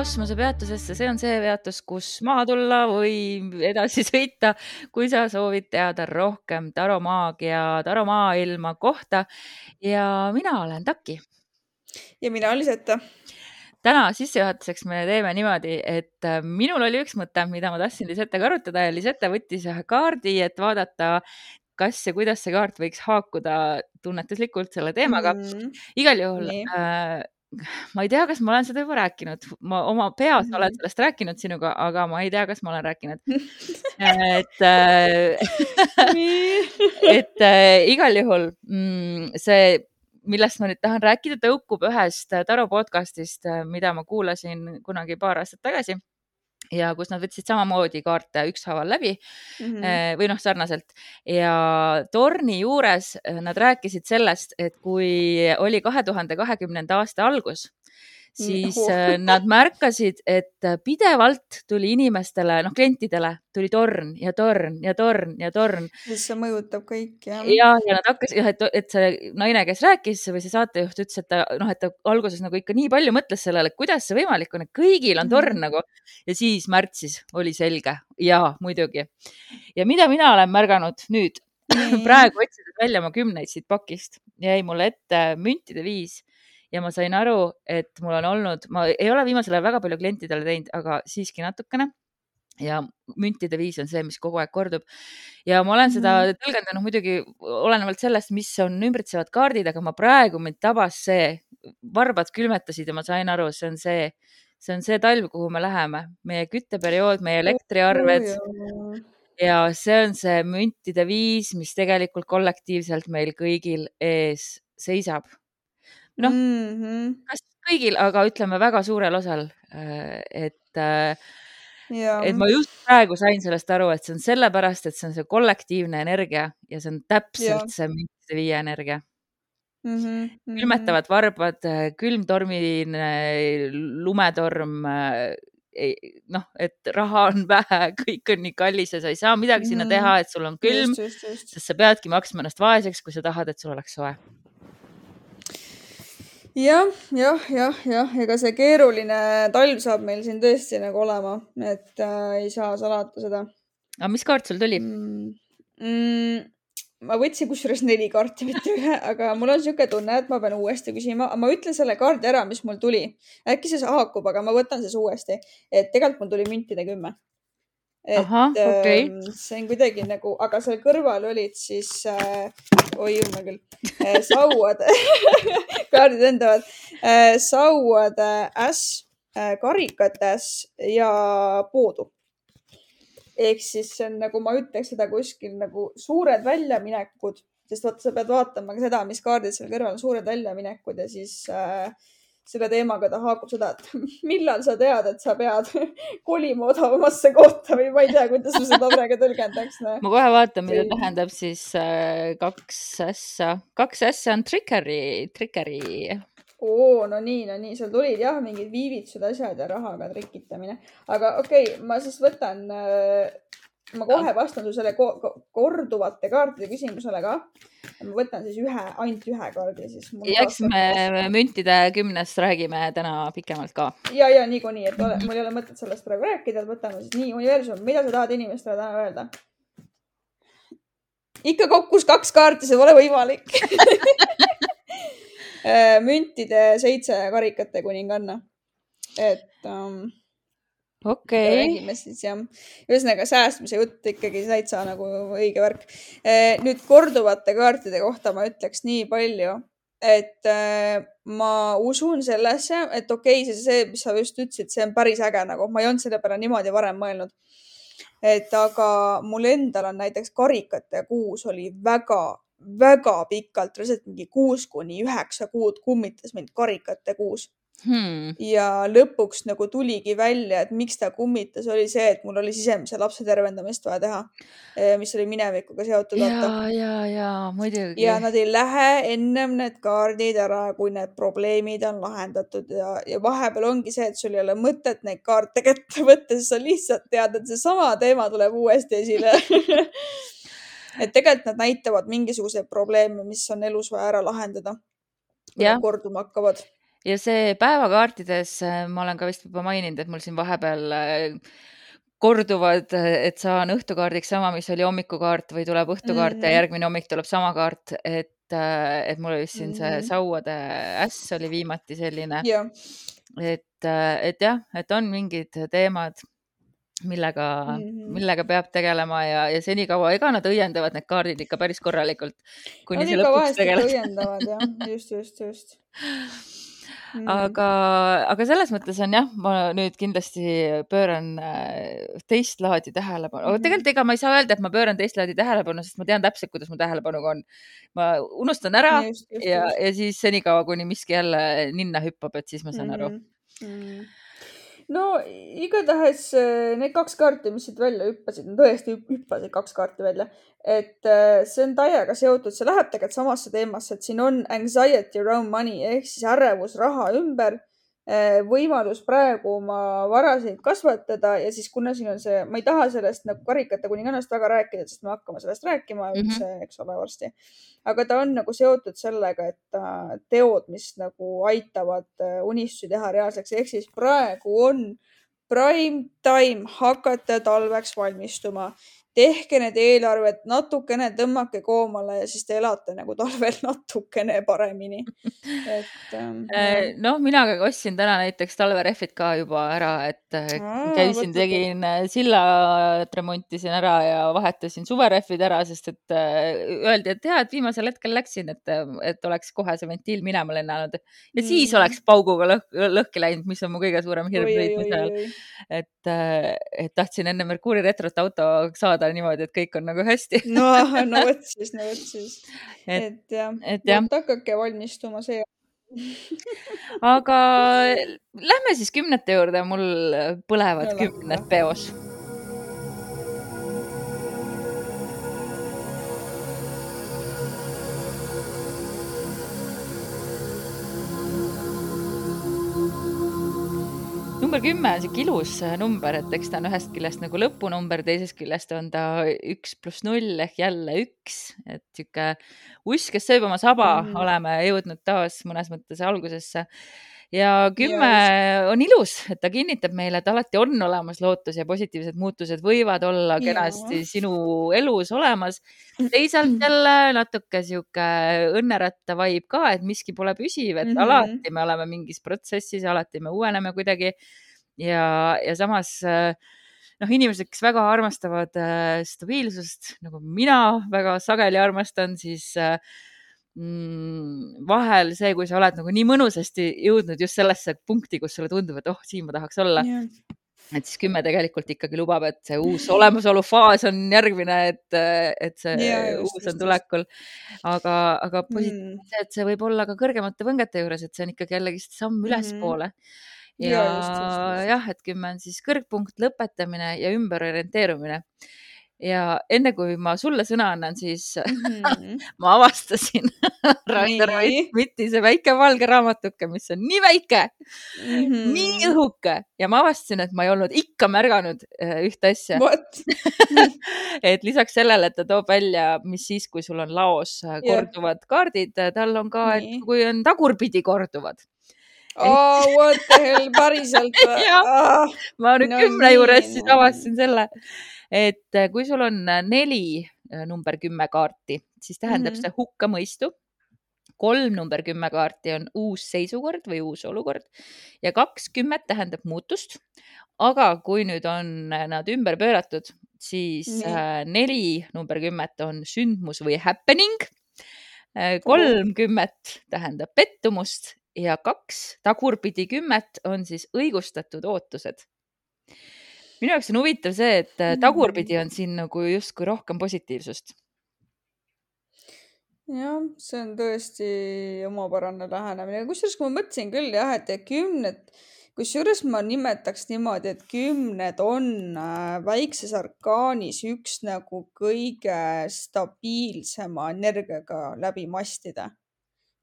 kosmosepeatusesse, see on see peatus, kus maha tulla või edasi sõita, kui sa soovid teada rohkem taromaagia, taromaailma kohta. ja mina olen Taki. ja mina Liseta. täna sissejuhatuseks me teeme niimoodi, et äh, minul oli üks mõte, mida ma tahtsin Lisetega arutada ja Lisete võttis ühe kaardi, et vaadata, kas ja kuidas see kaart võiks haakuda tunnetuslikult selle teemaga mm. -hmm. igal juhul äh, ma ei tea, kas ma olen seda juba rääkinud, ma oma peas mm -hmm. olen sellest rääkinud sinuga, aga ma ei tea, kas ma olen rääkinud. Et äh, et äh, igal juhul mm, see, millest ma nüüd tahan rääkida, tõukub ühest Taro podcast'ist, mida ma kuulasin kunagi paar aastat tagasi ja kus nad võtsid samamoodi kaarte ükshaaval läbi mm -hmm. või noh, sarnaselt ja torni juures eh, nad rääkisid sellest, et kui oli kahe tuhande kahekümnenda aasta algus siis oh. nad märkasid, et pidevalt tuli inimestele, noh, klientidele tuli torn ja torn ja torn ja torn. see mõjutab kõiki jah? ja, ja nad hakkasid jah, et, et see naine, kes rääkis või see saatejuht ütles, et ta noh, et ta alguses nagu ikka nii palju mõtles sellele, kuidas see võimalik on, et kõigil on torn mm. nagu ja siis märtsis oli selge ja muidugi. ja mida mina olen märganud nüüd mm. praegu otsides välja oma kümneid siit pakist, jäi mulle ette müntide viis ja ma sain aru, et mul on olnud, ma ei ole viimasel ajal väga palju klientidele teinud, aga siiski natukene. Ja müntide viis on see, mis kogu aeg kordub. ja ma olen seda mm. tõlgendanud muidugi olenevalt sellest, mis on ümbritsevad kaardid, aga ma praegu mind tabas see, varbad külmetasid ja ma sain aru, see on see, see on see talv, kuhu me läheme, meie kütteperiood, meie elektriarved. Ja see on see müntide viis, mis tegelikult kollektiivselt meil kõigil ees seisab noh mm -hmm., kas kõigil, aga ütleme väga suurel osal, äh, et äh, Ja. et ma just praegu sain sellest aru, et see on sellepärast, et see on see kollektiivne energia ja see on täpselt ja. see müntide viie energia mm. -hmm, mm -hmm. külmetavad varbad, äh, külm tormiline lumetorm, noh, et raha on vähe, kõik on nii kallis ja sa ei saa midagi sinna mm -hmm. teha, et sul on külm, sest sa peadki maksma ennast vaeseks, kui sa tahad, et sul oleks soe jah, jah, jah, jah, ega see keeruline talv saab meil siin tõesti nagu olema, et äh, ei saa salata seda. aga mis kaart sul tuli mm,? Mm, ma võtsin kusjuures neli kaarti, mitte ühe, aga mul on niisugune tunne, et ma pean uuesti küsima, ma ütlen selle kaardi ära, mis mul tuli. äkki see haakub, aga ma võtan siis uuesti, et tegelikult mul tuli müntide kümme et Aha, okay. äh, see on kuidagi nagu, aga seal kõrval olid siis äh,, oi jumal küll äh,, sauad kaardid lendavad äh,, sauad äh, äss äh,, karikates ja poodu. ehk siis see on nagu ma ütleks seda kuskil nagu suured väljaminekud, sest vaata, sa pead vaatama ka seda, mis kaardid seal kõrval on, suured väljaminekud ja siis äh, selle teemaga ta haakub seda, et millal sa tead, et sa pead kolima odavamasse kohta või ma ei tea, kuidas ma seda praegu tõlgendaks no.. ma kohe vaatan, mida tähendab siis äh, kaks ässa, kaks ässa on trickery, trickery. oo, no nii, no nii, seal tulid jah, mingid viivitused, asjad ja rahaga trikitamine, aga okei okay,, ma siis võtan äh, ma kohe vastan su selle ko korduvate kaartide küsimusele ka. ma võtan siis ühe, ainult ühe kaardi siis. eks me müntide kümnest räägime täna pikemalt ka. ja, ja niikuinii, et ole, mul ei ole mõtet sellest praegu rääkida, et võtame siis nii universum, mida sa tahad inimestele täna öelda? ikka kokkus kaks kaarti, see pole võimalik müntide seitse karikate kuninganna. et um, okei okay.. räägime siis jah. ühesõnaga säästmise jutt ikkagi täitsa nagu õige värk. Eh, nüüd korduvate kaartide kohta ma ütleks nii palju, et eh, ma usun sellesse, et okei okay,, see, see, mis sa just ütlesid, see on päris äge nagu, ma ei olnud selle peale niimoodi varem mõelnud. et aga mul endal on näiteks karikate kuus oli väga, väga pikalt, reaalselt mingi kuus kuni üheksa kuud kummitas mind karikate kuus hmm.. ja lõpuks nagu tuligi välja, et miks ta kummitas, oli see, et mul oli sisemise lapse tervendamist vaja teha, eh, mis oli minevikuga seotud. ja, ja, ja muidugi. ja nad ei lähe ennem need kaardid ära, kui need probleemid on lahendatud ja, ja vahepeal ongi see, et sul ei ole mõtet neid kaarte kätte võtta, sest sa lihtsalt tead, et seesama teema tuleb uuesti esile et tegelikult nad näitavad mingisuguseid probleeme, mis on elus vaja ära lahendada. korduma hakkavad ja see päevakaartides, äh, ma olen ka vist juba maininud, et mul siin vahepeal äh, korduvad, et saan õhtukaardiks sama, mis oli hommikukaart või tuleb õhtukaart mm -hmm. ja järgmine hommik tuleb sama kaart, et, et mul oli vist siin see Mhm. sauade äss oli viimati selline, jah, et, et jah, et on mingid teemad, millega mm, -hmm. Mhm. millega peab tegelema ja, ja senikaua, ega nad õiendavad need kaardid ikka päris korralikult, Nad ikka vahest õiendavad jah, just, just, just. Mhm. aga, aga selles mõttes on jah, ma nüüd kindlasti pööran äh, teist laadi tähelepanu, aga Mhm. tegelikult ega ma ei saa öelda, et ma pööran teist laadi tähelepanu, sest ma tean täpselt, kuidas mu tähelepanuga on. ma unustan ära just, just, ja, just. ja siis senikaua, kuni miski jälle ninna hüppab, et siis ma saan aru. mm. No igatahes äh, need kaks kaarti, mis siit välja hüppasid, no tõesti hüp- hüppasid kaks kaarti välja, et äh, see on täiega seotud, see läheb tegelikult samasse teemasse, et siin on anxiety around money ehk siis ärevus raha ümber. Võimalus praegu oma varasid kasvatada ja siis kuna siin on see, ma ei taha sellest nagu karikate kuningannast väga rääkida, sest me hakkame sellest rääkima Mhm. üldse, eks ole, varsti aga ta on nagu seotud sellega, et teod, mis nagu aitavad äh, unistusi teha reaalseks, ehk siis praegu on prime time hakata talveks valmistuma. Tehke need eelarved natukene, tõmmake koomale ja siis te elate nagu talvel natukene paremini. et ähm, jah. noh, mina ka ostsin täna näiteks talverehvid ka juba ära, et äh, Aa, käisin, tegin äh, sillat remontisin ära ja vahetasin suverehvid ära, sest et äh, öeldi, et ja, et viimasel hetkel läksin, et, et oleks kohe see ventiil minema lennanud ja siis Mhm. oleks pauguga lõhk, lõhki läinud, mis on mu kõige suurem hirm sõitmise ajal. et, et tahtsin enne Mercuuri retrot auto saada niimoodi, et kõik on nagu hästi. no, no vot siis, no vot siis. et, et jah, et jah, hakake valmistuma see. aga lähme siis kümnete juurde, mul põlevad No kümned peos. Number kümme on sihuke ilus äh, number, et eks ta on ühest küljest nagu lõpunumber, teisest küljest on ta üks pluss null ehk jälle üks, et sihuke uss, kes sööb oma saba mm. -hmm. oleme jõudnud taas mõnes mõttes algusesse. ja kümme Ja on ilus, et ta kinnitab meile, et alati on olemas lootus ja positiivsed muutused võivad olla kenasti sinu elus olemas. teisalt jälle natuke sihuke õnneratta vibe ka, et miski pole püsiv, et mm. -hmm. alati me oleme mingis protsessis, alati me uueneme kuidagi ja, ja samas äh, noh, inimesed, kes väga armastavad äh, stabiilsust, nagu mina väga sageli armastan, siis äh, mm, vahel see, kui sa oled nagu nii mõnusasti jõudnud just sellesse punkti, kus sulle tundub, et oh, siin ma tahaks olla, et siis kümme tegelikult ikkagi lubab, et see uus olemasolu faas on järgmine, et, et see Jaa, just, uus on tulekul. aga, aga positiivne Mm. on see, et see võib olla ka kõrgemate võngete juures, et see on ikkagi jällegist samm Mhm. ülespoole. ja Jaa, just. jah, et kümme on siis kõrgpunkt, lõpetamine ja ümberorienteerumine. ja enne kui ma sulle sõna annan, siis Mhm. ma avastasin Rainer Nii. Smithi see väike valge raamatuke, mis on nii väike mm, Mhm. nii õhuke ja ma avastasin, et ma ei olnud ikka märganud äh, ühte asja, et lisaks sellele, et ta toob välja, mis siis, kui sul on laos äh, korduvad kaardid, tal on ka, et kui on tagurpidi korduvad. Oh what the hell, päriselt Jah. või? ma nüüd No kümne juures siis avastasin selle, et äh, kui sul on äh, neli äh, number kümme kaarti, siis tähendab Mhm. see hukkamõistu. kolm number kümme kaarti on uus seisukord või uus olukord ja kaks kümmet tähendab muutust. aga kui nüüd on nad ümber pööratud, siis Nii. äh, neli number kümmet on sündmus või happening. kolm kümmet tähendab pettumust ja kaks tagurpidi kümmet on siis õigustatud ootused minu jaoks on huvitav see, et äh, Mhm. tagurpidi on siin nagu justkui rohkem positiivsust. jah, see on tõesti omapärane lähenemine, kusjuures kui ma mõtlesin küll jah, et kümned, kusjuures ma nimetaks niimoodi, et kümned on äh, väikses arkaanis üks nagu kõige stabiilsema energiaga läbi mastide.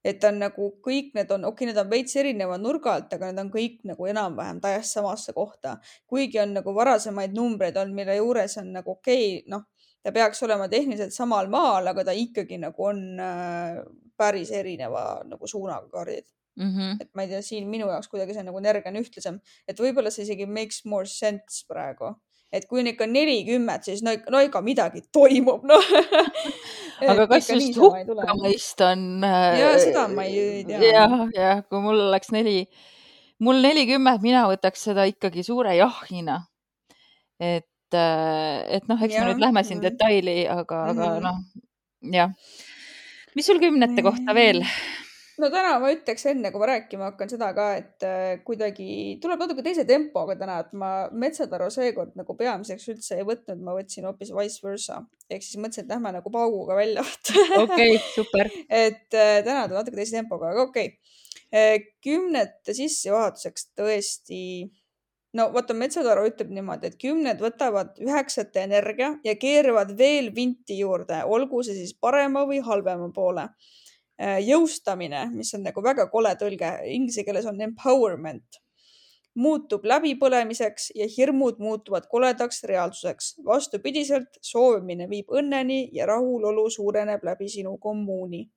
Et ta on nagu kõik need on, okei okay,, need on veits erineva nurga alt, aga need on kõik nagu enam-vähem täiesti samasse kohta. kuigi on nagu varasemaid numbreid olnud, mille juures on nagu okei okay,, noh, ta peaks olema tehniliselt samal maal, aga ta ikkagi nagu on äh, päris erineva nagu suunaga kaardid. mm. -hmm. et ma ei tea, siin minu jaoks kuidagi see nagu energia on ühtlasem, et võib-olla see isegi makes more sense praegu, et kui on ikka nelikümmend, siis no, no ikka midagi toimub, noh aga kas just hukkamõist on? ja seda ma ei tea. jah, jah, kui mul oleks neli, mul nelikümmend, mina võtaks seda ikkagi suure jahina. et, et noh, eks ja. me nüüd lähme siin mm -hmm. detaili, aga mm, -hmm. aga mhm. noh, jah. mis sul kümnete kohta veel? No täna ma ütleks enne, kui ma rääkima hakkan seda ka, et äh, kuidagi tuleb natuke teise tempoga täna, et ma Metsataru seekord nagu peamiseks üldse ei võtnud, ma võtsin hoopis vice versa ehk siis mõtlesin, et lähme nagu pauguga välja. okei, super. et äh, täna tuleb natuke teise tempoga, aga okei okay. äh,. kümnete sissejuhatuseks tõesti no vaata, Metsataru ütleb niimoodi, et kümned võtavad üheksate energia ja keeravad veel vinti juurde, olgu see siis parema või halvema poole jõustamine, mis on nagu väga kole tõlge, inglise keeles on empowerment, muutub läbipõlemiseks ja hirmud muutuvad koledaks reaalsuseks. vastupidiselt, soovimine viib õnneni ja rahulolu suureneb läbi sinu kommuuni.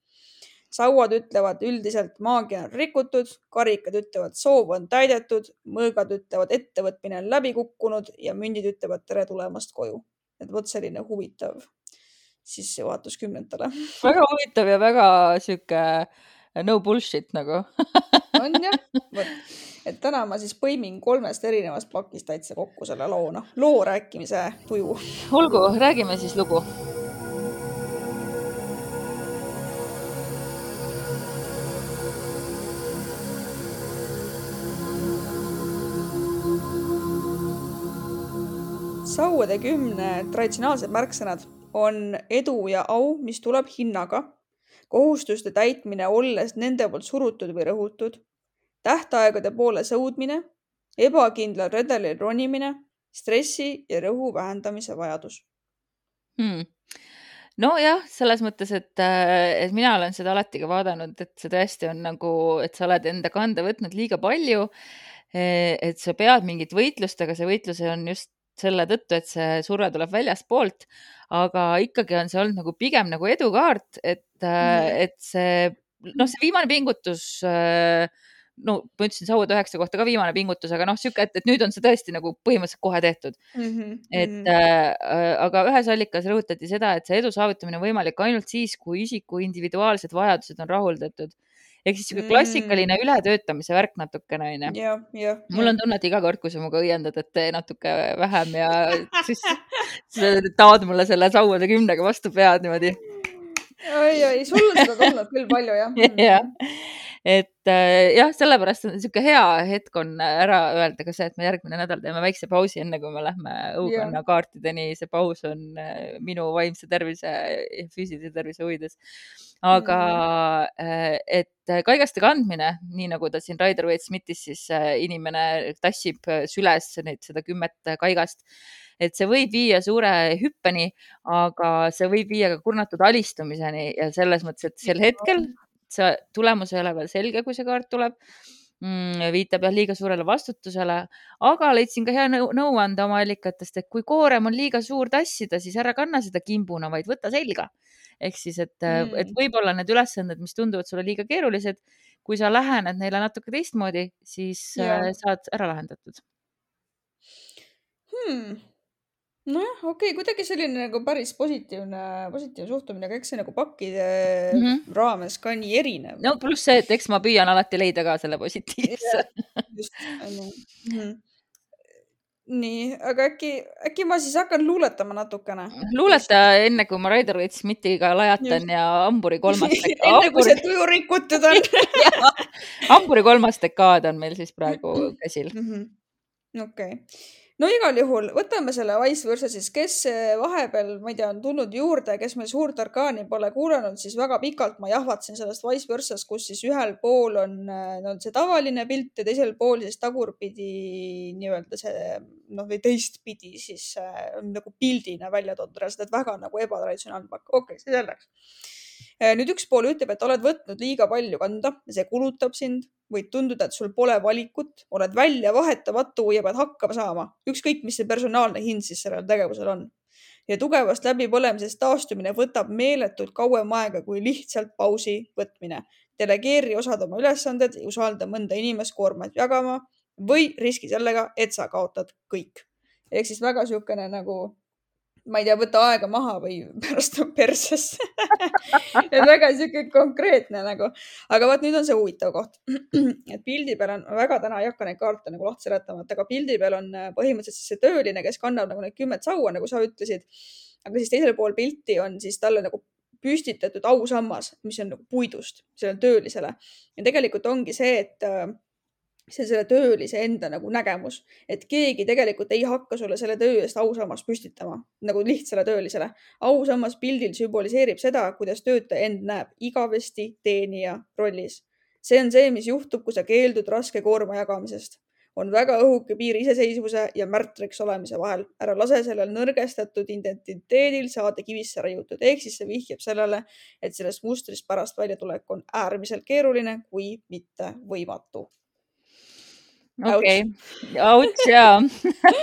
sauad ütlevad üldiselt maagia on rikutud, karikad ütlevad soov on täidetud, mõõgad ütlevad ettevõtmine on läbi kukkunud ja mündid ütlevad tere tulemast koju. et vot selline huvitav sissejuhatus kümnendale. väga huvitav ja väga sihuke no bullshit nagu. On jah, vot, et täna ma siis põimin kolmest erinevast plokist täitsa kokku selle loo, noh, loo rääkimise tuju. olgu, räägime siis lugu. Sauade kümne traditsionaalsed märksõnad on edu ja au, mis tuleb hinnaga, kohustuste täitmine, olles nende poolt surutud või rõhutud, tähtaegade poole sõudmine, ebakindlal redelil ronimine, stressi ja rõhu vähendamise vajadus. Hmm. Nojah, selles mõttes, et, äh, et mina olen seda alati ka vaadanud, et see tõesti on nagu, et sa oled enda kanda võtnud liiga palju. Eh, et sa pead mingit võitlust, aga see võitlus on just selle tõttu, et see surve tuleb väljaspoolt aga ikkagi on see olnud nagu pigem nagu edukaart, et mm., et see noh, see viimane pingutus äh, no ma ütlesin Sauad üheksa kohta ka viimane pingutus, aga noh, sihuke, et, et nüüd on see tõesti nagu põhimõtteliselt kohe tehtud mm. -hmm. et mhm. äh, aga ühes allikas rõhutati seda, et see edu saavutamine on võimalik ainult siis, kui isiku individuaalsed vajadused on rahuldatud ehk siis sihuke klassikaline mm. ületöötamise värk natukene onju. jah, jah. mul on tunne, et iga kord, kui sa minuga õiendad, et tee natuke vähem ja siis sa taod mulle selle sauade kümnega vastu pead niimoodi. oi, oi, sul on seda tulnud küll palju jah. jah, et äh, jah, sellepärast on niisugune hea hetk on ära öelda ka see, et me järgmine nädal teeme väikse pausi, enne kui me lähme õukonna kaartideni. see paus on äh, minu vaimse tervise ja füüsilise tervise huvides. aga mm. et kaigaste kandmine, nii nagu ta siin Raider Waite Smithis siis inimene tassib süles neid, seda kümmet kaigast et see võib viia suure hüppeni, aga see võib viia ka kurnatud alistumiseni ja selles mõttes, et sel hetkel see tulemus ei ole veel selge, kui see kaart tuleb mm,. viitab jah liiga suurele vastutusele, aga leidsin ka hea nõuande oma allikatest, et kui koorem on liiga suur tassida, siis ära kanna seda kimbuna, vaid võta selga. ehk siis, et mm., et võib-olla need ülesanded, mis tunduvad sulle liiga keerulised, kui sa lähened neile natuke teistmoodi, siis ja. Äh, saad ära lahendatud hmm nojah, okei okay,, kuidagi selline nagu päris positiivne, positiivne suhtumine, aga eks see nagu pakkide mm -hmm. raames ka nii erinev. no pluss see, et eks ma püüan alati leida ka selle positiivse. just, onju. Mhm. nii, aga äkki, äkki ma siis hakkan luuletama natukene. luuleta enne, kui ma Raider Waite Smithiga lajatan just. ja hamburi kolmas enne hamburi... kui see tuju rikutud on hamburi kolmas dekaad on meil siis praegu käsil mm -hmm.. okei no igal juhul võtame selle Wise versa siis, kes vahepeal, ma ei tea, on tulnud juurde, kes meil suurt orkaani pole kuulanud, siis väga pikalt ma jahvatasin sellest Wise versast, kus siis ühel pool on no, see tavaline pilt ja teisel pool siis tagurpidi nii-öelda see noh, või teistpidi siis äh, nagu pildina välja toodud, et väga nagu ebatraditsionaalne pakk. okei okay,, see selleks nüüd üks pool ütleb, et oled võtnud liiga palju kanda see kulutab sind, võib tunduda, et sul pole valikut, oled väljavahetamatu ja pead hakkama saama, ükskõik, mis see personaalne hind siis sellel tegevusel on. ja tugevast läbipõlemisest taastumine võtab meeletult kauem aega kui lihtsalt pausi võtmine. delegeeri osad oma ülesanded, usalda mõnda inimest koormat jagama või riski sellega, et sa kaotad kõik. ehk siis väga niisugune nagu ma ei tea, võta aega maha või pärast on persesse et väga sihuke konkreetne nagu, aga vot nüüd on see huvitav koht. et pildi peal on, väga täna ei hakka neid kaarte nagu lahti seletama, et aga pildi peal on äh, põhimõtteliselt siis see tööline, kes kannab nagu need kümmet saua, nagu sa ütlesid. aga siis teisel pool pilti on siis talle nagu püstitatud ausammas, mis on nagu puidust sellele töölisele ja tegelikult ongi see, et äh, see selle töölise enda nagu nägemus, et keegi tegelikult ei hakka sulle selle töö eest ausammast püstitama nagu lihtsale töölisele. ausammas pildil sümboliseerib seda, kuidas töötaja end näeb igavesti teenija rollis. see on see, mis juhtub, kui sa keeldud raske koorma jagamisest. on väga õhuke piir iseseisvuse ja märtriks olemise vahel. ära lase sellel nõrgestatud identiteedil saada kivisse raiutud, ehk siis see vihjab sellele, et sellest mustrist pärast väljatulek on äärmiselt keeruline, kui mitte võimatu okay., auts jaa.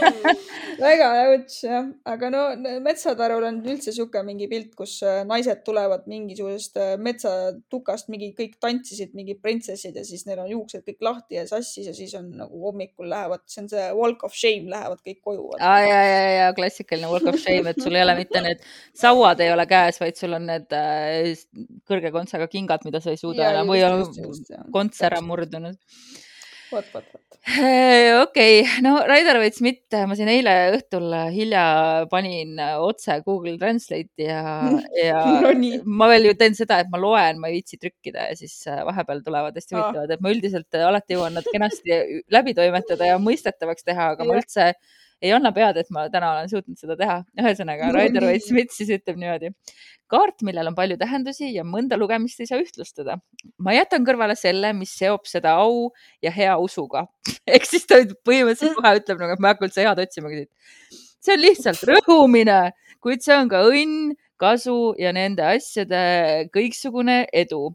Väga auts jah, aga no metsatarul on üldse sihuke mingi pilt, kus äh, naised tulevad mingisugusest äh, metsatukast, mingi kõik tantsisid, mingid printsessid ja siis neil on juuksed kõik lahti ja sassis ja siis on nagu hommikul lähevad, see on see walk of shame, lähevad kõik koju. ja, ja, ja, ja klassikaline walk of shame, et sul ei ole mitte need sauad ei ole käes, vaid sul on need äh, kõrge kontsaga kingad, mida sa ei suuda enam või on konts ära murdunud vot, vot, vot. okei okay., no Raidar Vaits mitte, ma siin eile õhtul hilja panin otse Google Translate'i ja, ja no, nii. ma veel ju teen seda, et ma loen, ma ei viitsi trükkida ja siis äh, vahepeal tulevad hästi huvitavad, et ma üldiselt alati jõuan nad kenasti läbi toimetada ja mõistetavaks teha, aga ma üldse ei anna pead, et ma täna olen suutnud seda teha. ühesõnaga, Raider Vaits-Smith siis ütleb niimoodi. kaart, millel on palju tähendusi ja mõnda lugemist ei saa ühtlustada. ma jätan kõrvale selle, mis seob seda au ja hea usuga. ehk siis ta põhimõtteliselt kohe ütleb nagu, et ma ei hakka üldse head otsimagi siit. see on lihtsalt rõhumine, kuid see on ka õnn, kasu ja nende asjade kõiksugune edu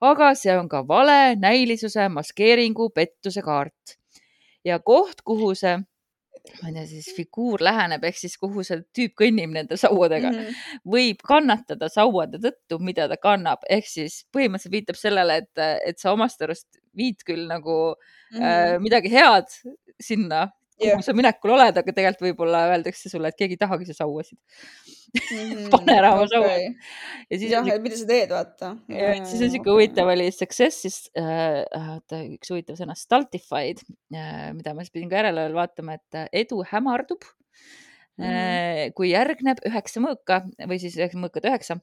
aga see on ka vale, näilisuse, maskeeringu, pettuse kaart. ja koht, kuhu see ma ei tea, siis figuur läheneb ehk siis kuhu see tüüp kõnnib nende sauadega mm, -hmm. võib kannatada sauade tõttu, mida ta kannab, ehk siis põhimõtteliselt viitab sellele, et, et sa omast arust viid küll nagu mm -hmm. äh, midagi head sinna, kuhu yeah. sa minekul oled, aga tegelikult võib-olla öeldakse sulle, et keegi ei tahagi su sauasid mm. -hmm. pane ära oma okay. sauad. ja siis. jah, et mida sa teed, vaata. ja siis on siuke huvitav oli success, siis äh, äh,, üks huvitav sõna, stultified äh,, mida ma siis pidin ka järele vaatama, et äh, edu hämardub Mm kui järgneb üheksa mõõka või siis mõõkat üheksa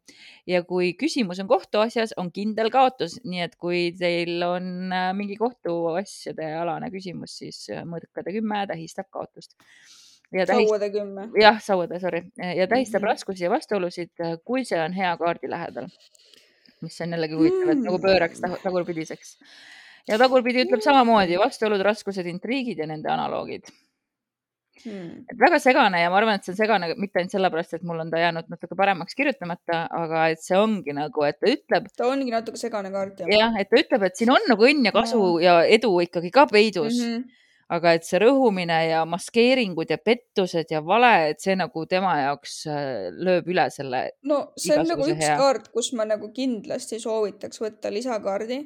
ja kui küsimus on kohtuasjas, on kindel kaotus, nii et kui teil on äh, mingi kohtuasjade alane küsimus, siis äh, mõõkade kümme tähistab kaotust. Sauade kümme. jah, sauade, sorry, ja tähistab mm -hmm. raskusi ja vastuolusid, kui see on hea kaardi lähedal. mis on jällegi huvitav, et nagu pööraks tagurpidiseks. ja tagurpidi ütleb samamoodi vastuolud, raskused, intriigid ja nende analoogid hmm.. et väga segane ja ma arvan, et see on segane mitte ainult sellepärast, et mul on ta jäänud natuke paremaks kirjutamata, aga et see ongi nagu, et ta ütleb. ta ongi natuke segane kaart jah. jah, et ta ütleb, et siin on nagu õnn ja kasu no. ja edu ikkagi ka peidus mm. -hmm aga et see rõhumine ja maskeeringud ja pettused ja vale, et see nagu tema jaoks äh, lööb üle selle. no see on nagu üks hea. kaart, kus ma nagu kindlasti soovitaks võtta lisakaardi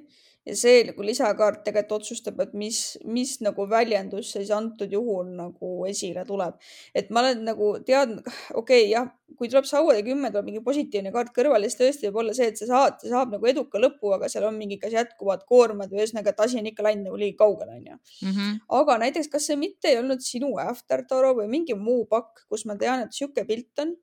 ja see nagu lisakaart tegelikult otsustab, et mis, mis nagu väljendus siis antud juhul nagu esile tuleb. et ma olen nagu teadnud, okei okay,, jah, kui tuleb sauade kümme, tuleb mingi positiivne kaart kõrvale, siis tõesti võib olla see, et see saat saab nagu eduka lõpu, aga seal on mingi, kas jätkuvad koormad või ühesõnaga, et asi on ikka läinud nagu liiga kaugele, onju. Mhm. aga näiteks, kas see mitte ei olnud sinu after toro või mingi muu pakk, kus ma tean, et sihuke pilt on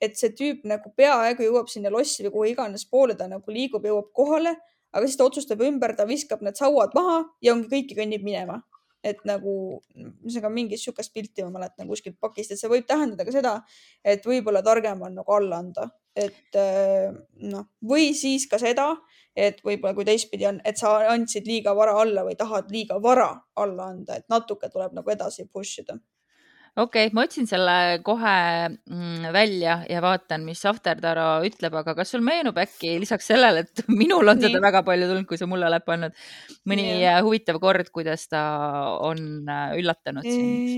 et see tüüp nagu peaaegu jõuab sinna lossi või kuhu iganes poole ta nagu liigub, jõuab kohale aga siis ta otsustab ümber, ta viskab need sauad maha ja ongi kõiki kõnnib minema. et nagu, ühesõnaga mingit sihukest pilti ma mäletan kuskilt pakist, et see võib tähendada ka seda, et võib-olla targem on nagu alla anda, et äh, noh, või siis ka seda, et võib-olla kui teistpidi on, et sa andsid liiga vara alla või tahad liiga vara alla anda, et natuke tuleb nagu edasi push ida okei okay,, ma otsin selle kohe mm, välja ja vaatan, mis After Taro ütleb, aga kas sul meenub äkki lisaks sellele, et minul on nii. seda väga palju tulnud, kui sa mulle oled pannud, mõni nii. Äh, huvitav kord, kuidas ta on äh, üllatanud sind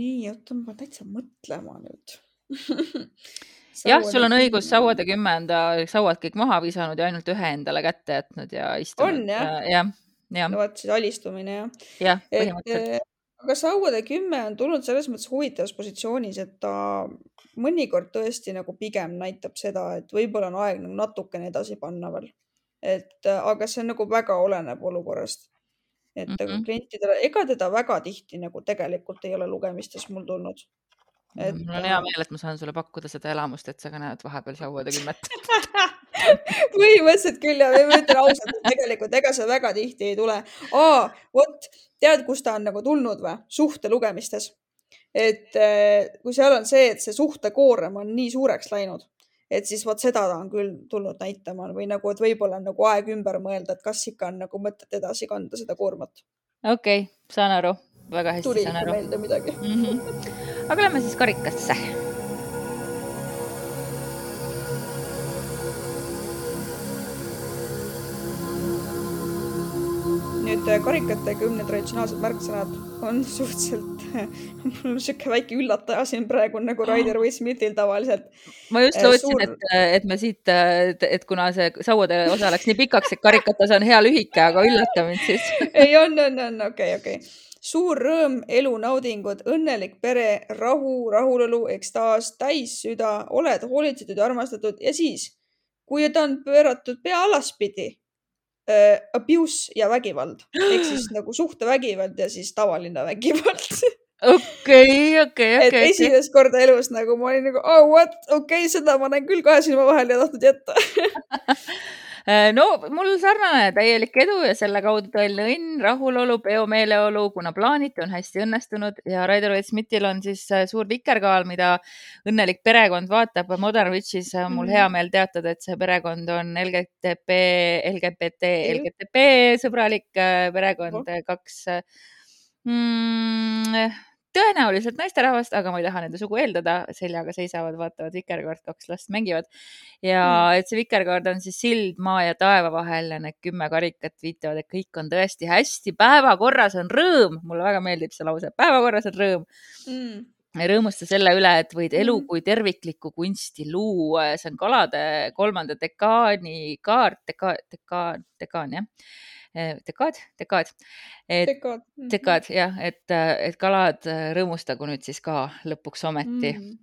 nii, oota, ma täitsa mõtlema nüüd jah, sul on õigus, sauade kümme on ta sauad kõik maha visanud ja ainult ühe endale kätte jätnud ja istunud. on jah? jah, jah. no vot siis alistumine jah. jah, põhimõtteliselt. Aga sauade kümme on tulnud selles mõttes huvitavas positsioonis, et ta mõnikord tõesti nagu pigem näitab seda, et võib-olla on aeg nagu natukene edasi panna veel. et aga see on nagu väga oleneb olukorrast et mm -hmm. klientidele, ega teda väga tihti nagu tegelikult ei ole lugemistes mul tulnud. Et... mul on hea äh, meel, et ma saan sulle pakkuda seda elamust, et sa ka näed vahepeal sauade kümmet põhimõtteliselt küll ja ma ütlen ausalt, et tegelikult ega see väga tihti ei tule. vot, tead, kust ta on nagu tulnud või? suhte lugemistes. et äh, kui seal on see, et see suhtekoorem on nii suureks läinud, et siis vot seda ta on küll tulnud näitama või nagu, et võib-olla on nagu aeg ümber mõelda, et kas ikka on nagu mõtet edasi kanda seda koormat. okei okay,, saan aru, väga hästi Tuli saan aru. meelde midagi mm. -hmm. aga lähme siis karikasse karikate kümne traditsionaalsed märksõnad on suhteliselt, mul on sihuke väike üllataja siin praegu nagu Raider või Smithil tavaliselt. ma just äh, lootsin Suur..., et, et me siit, et kuna see sauade osa läks nii pikaks, et karikates on hea lühike, aga üllata mind siis. Ei, on, on, on, okei okay,, okei. Okay suur rõõm, elunaudingud, õnnelik pere, rahu, rahulolu, ekstaas, täis süda, oled hoolitsetud ja armastatud. Ja siis, kui ta on pööratud pea alaspidi, uh, abuse ja vägivald. Ehk siis nagu suhtevägivald ja siis tavaline vägivald. Okei, okei, okei. et esimest korda elus nagu ma olin nagu oh what, okei okay,, seda ma näen küll kahe silma vahel ja tahtnud jätta. Äh, no mul sarnane täielik edu ja selle kaudu tõeline õnn, rahulolu, peomeeleolu, kuna plaaniti on hästi õnnestunud ja Raider Waite Smithil on siis äh, suur vikerkaal, mida õnnelik perekond vaatab. Modern Witchis on mul hea mhm. meel teatada, et see perekond on LGTB, LGBT, LGTB sõbralik äh, perekond, kaks mm, tõenäoliselt naisterahvast, aga ma ei taha nende sugu eeldada, seljaga seisavad, vaatavad vikerkaart, kaks last mängivad. ja mm. et see vikerkaart on siis sild maa ja taeva vahel ja need kümme karikat viitavad, et kõik on tõesti hästi, päevakorras on rõõm, mulle väga meeldib see lause, päevakorras on rõõm. Mm. Rõõmusta selle üle, et võid elu mm. kui terviklikku kunsti luua. Ja see on kalade kolmanda dekaani kaart, dekaad, dekaad, dekaan jah dekaad, dekaad. dekaad. dekaad jah, et, et kalad rõõmustagu nüüd siis ka lõpuks ometi mm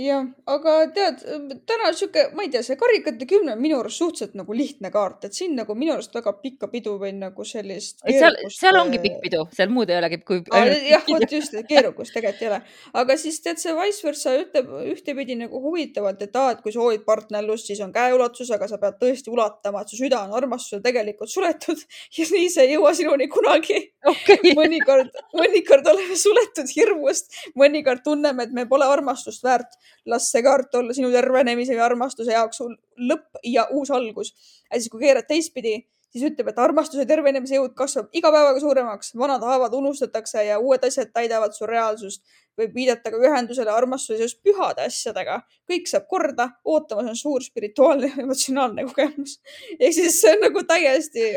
jah, aga tead, täna sihuke, ma ei tea, see karikate kümne on minu arust suhteliselt nagu lihtne kaart, et siin nagu minu arust väga pikka pidu või nagu sellist. seal, seal ongi pikk pidu, seal muud ei olegi kui. jah, vot just, keerukust tegelikult ei ole. aga siis tead, see vice versa ütleb ühtepidi nagu huvitavalt, et aa, et kui soovid partnerlust, siis on käeulatus, aga sa pead tõesti ulatama, et su süda on armastusele tegelikult suletud ja nii see ei jõua sinuni kunagi okay. mõnikord, mõnikord oleme suletud hirmust, mõnikord tunneme, et me pole armastust väärt las see kaart olla sinu tervenemise ja armastuse jaoks lõpp ja uus algus. ja siis, kui keerad teistpidi, siis ütleb, et armastuse tervenemise jõud kasvab iga päevaga suuremaks, vanad haavad unustatakse ja uued asjad täidavad su reaalsust. võib viidata ka ühendusele armastuse seos pühade asjadega. kõik saab korda, ootamas on suur spirituaalne ja emotsionaalne kogemus. ehk siis see on nagu täiesti,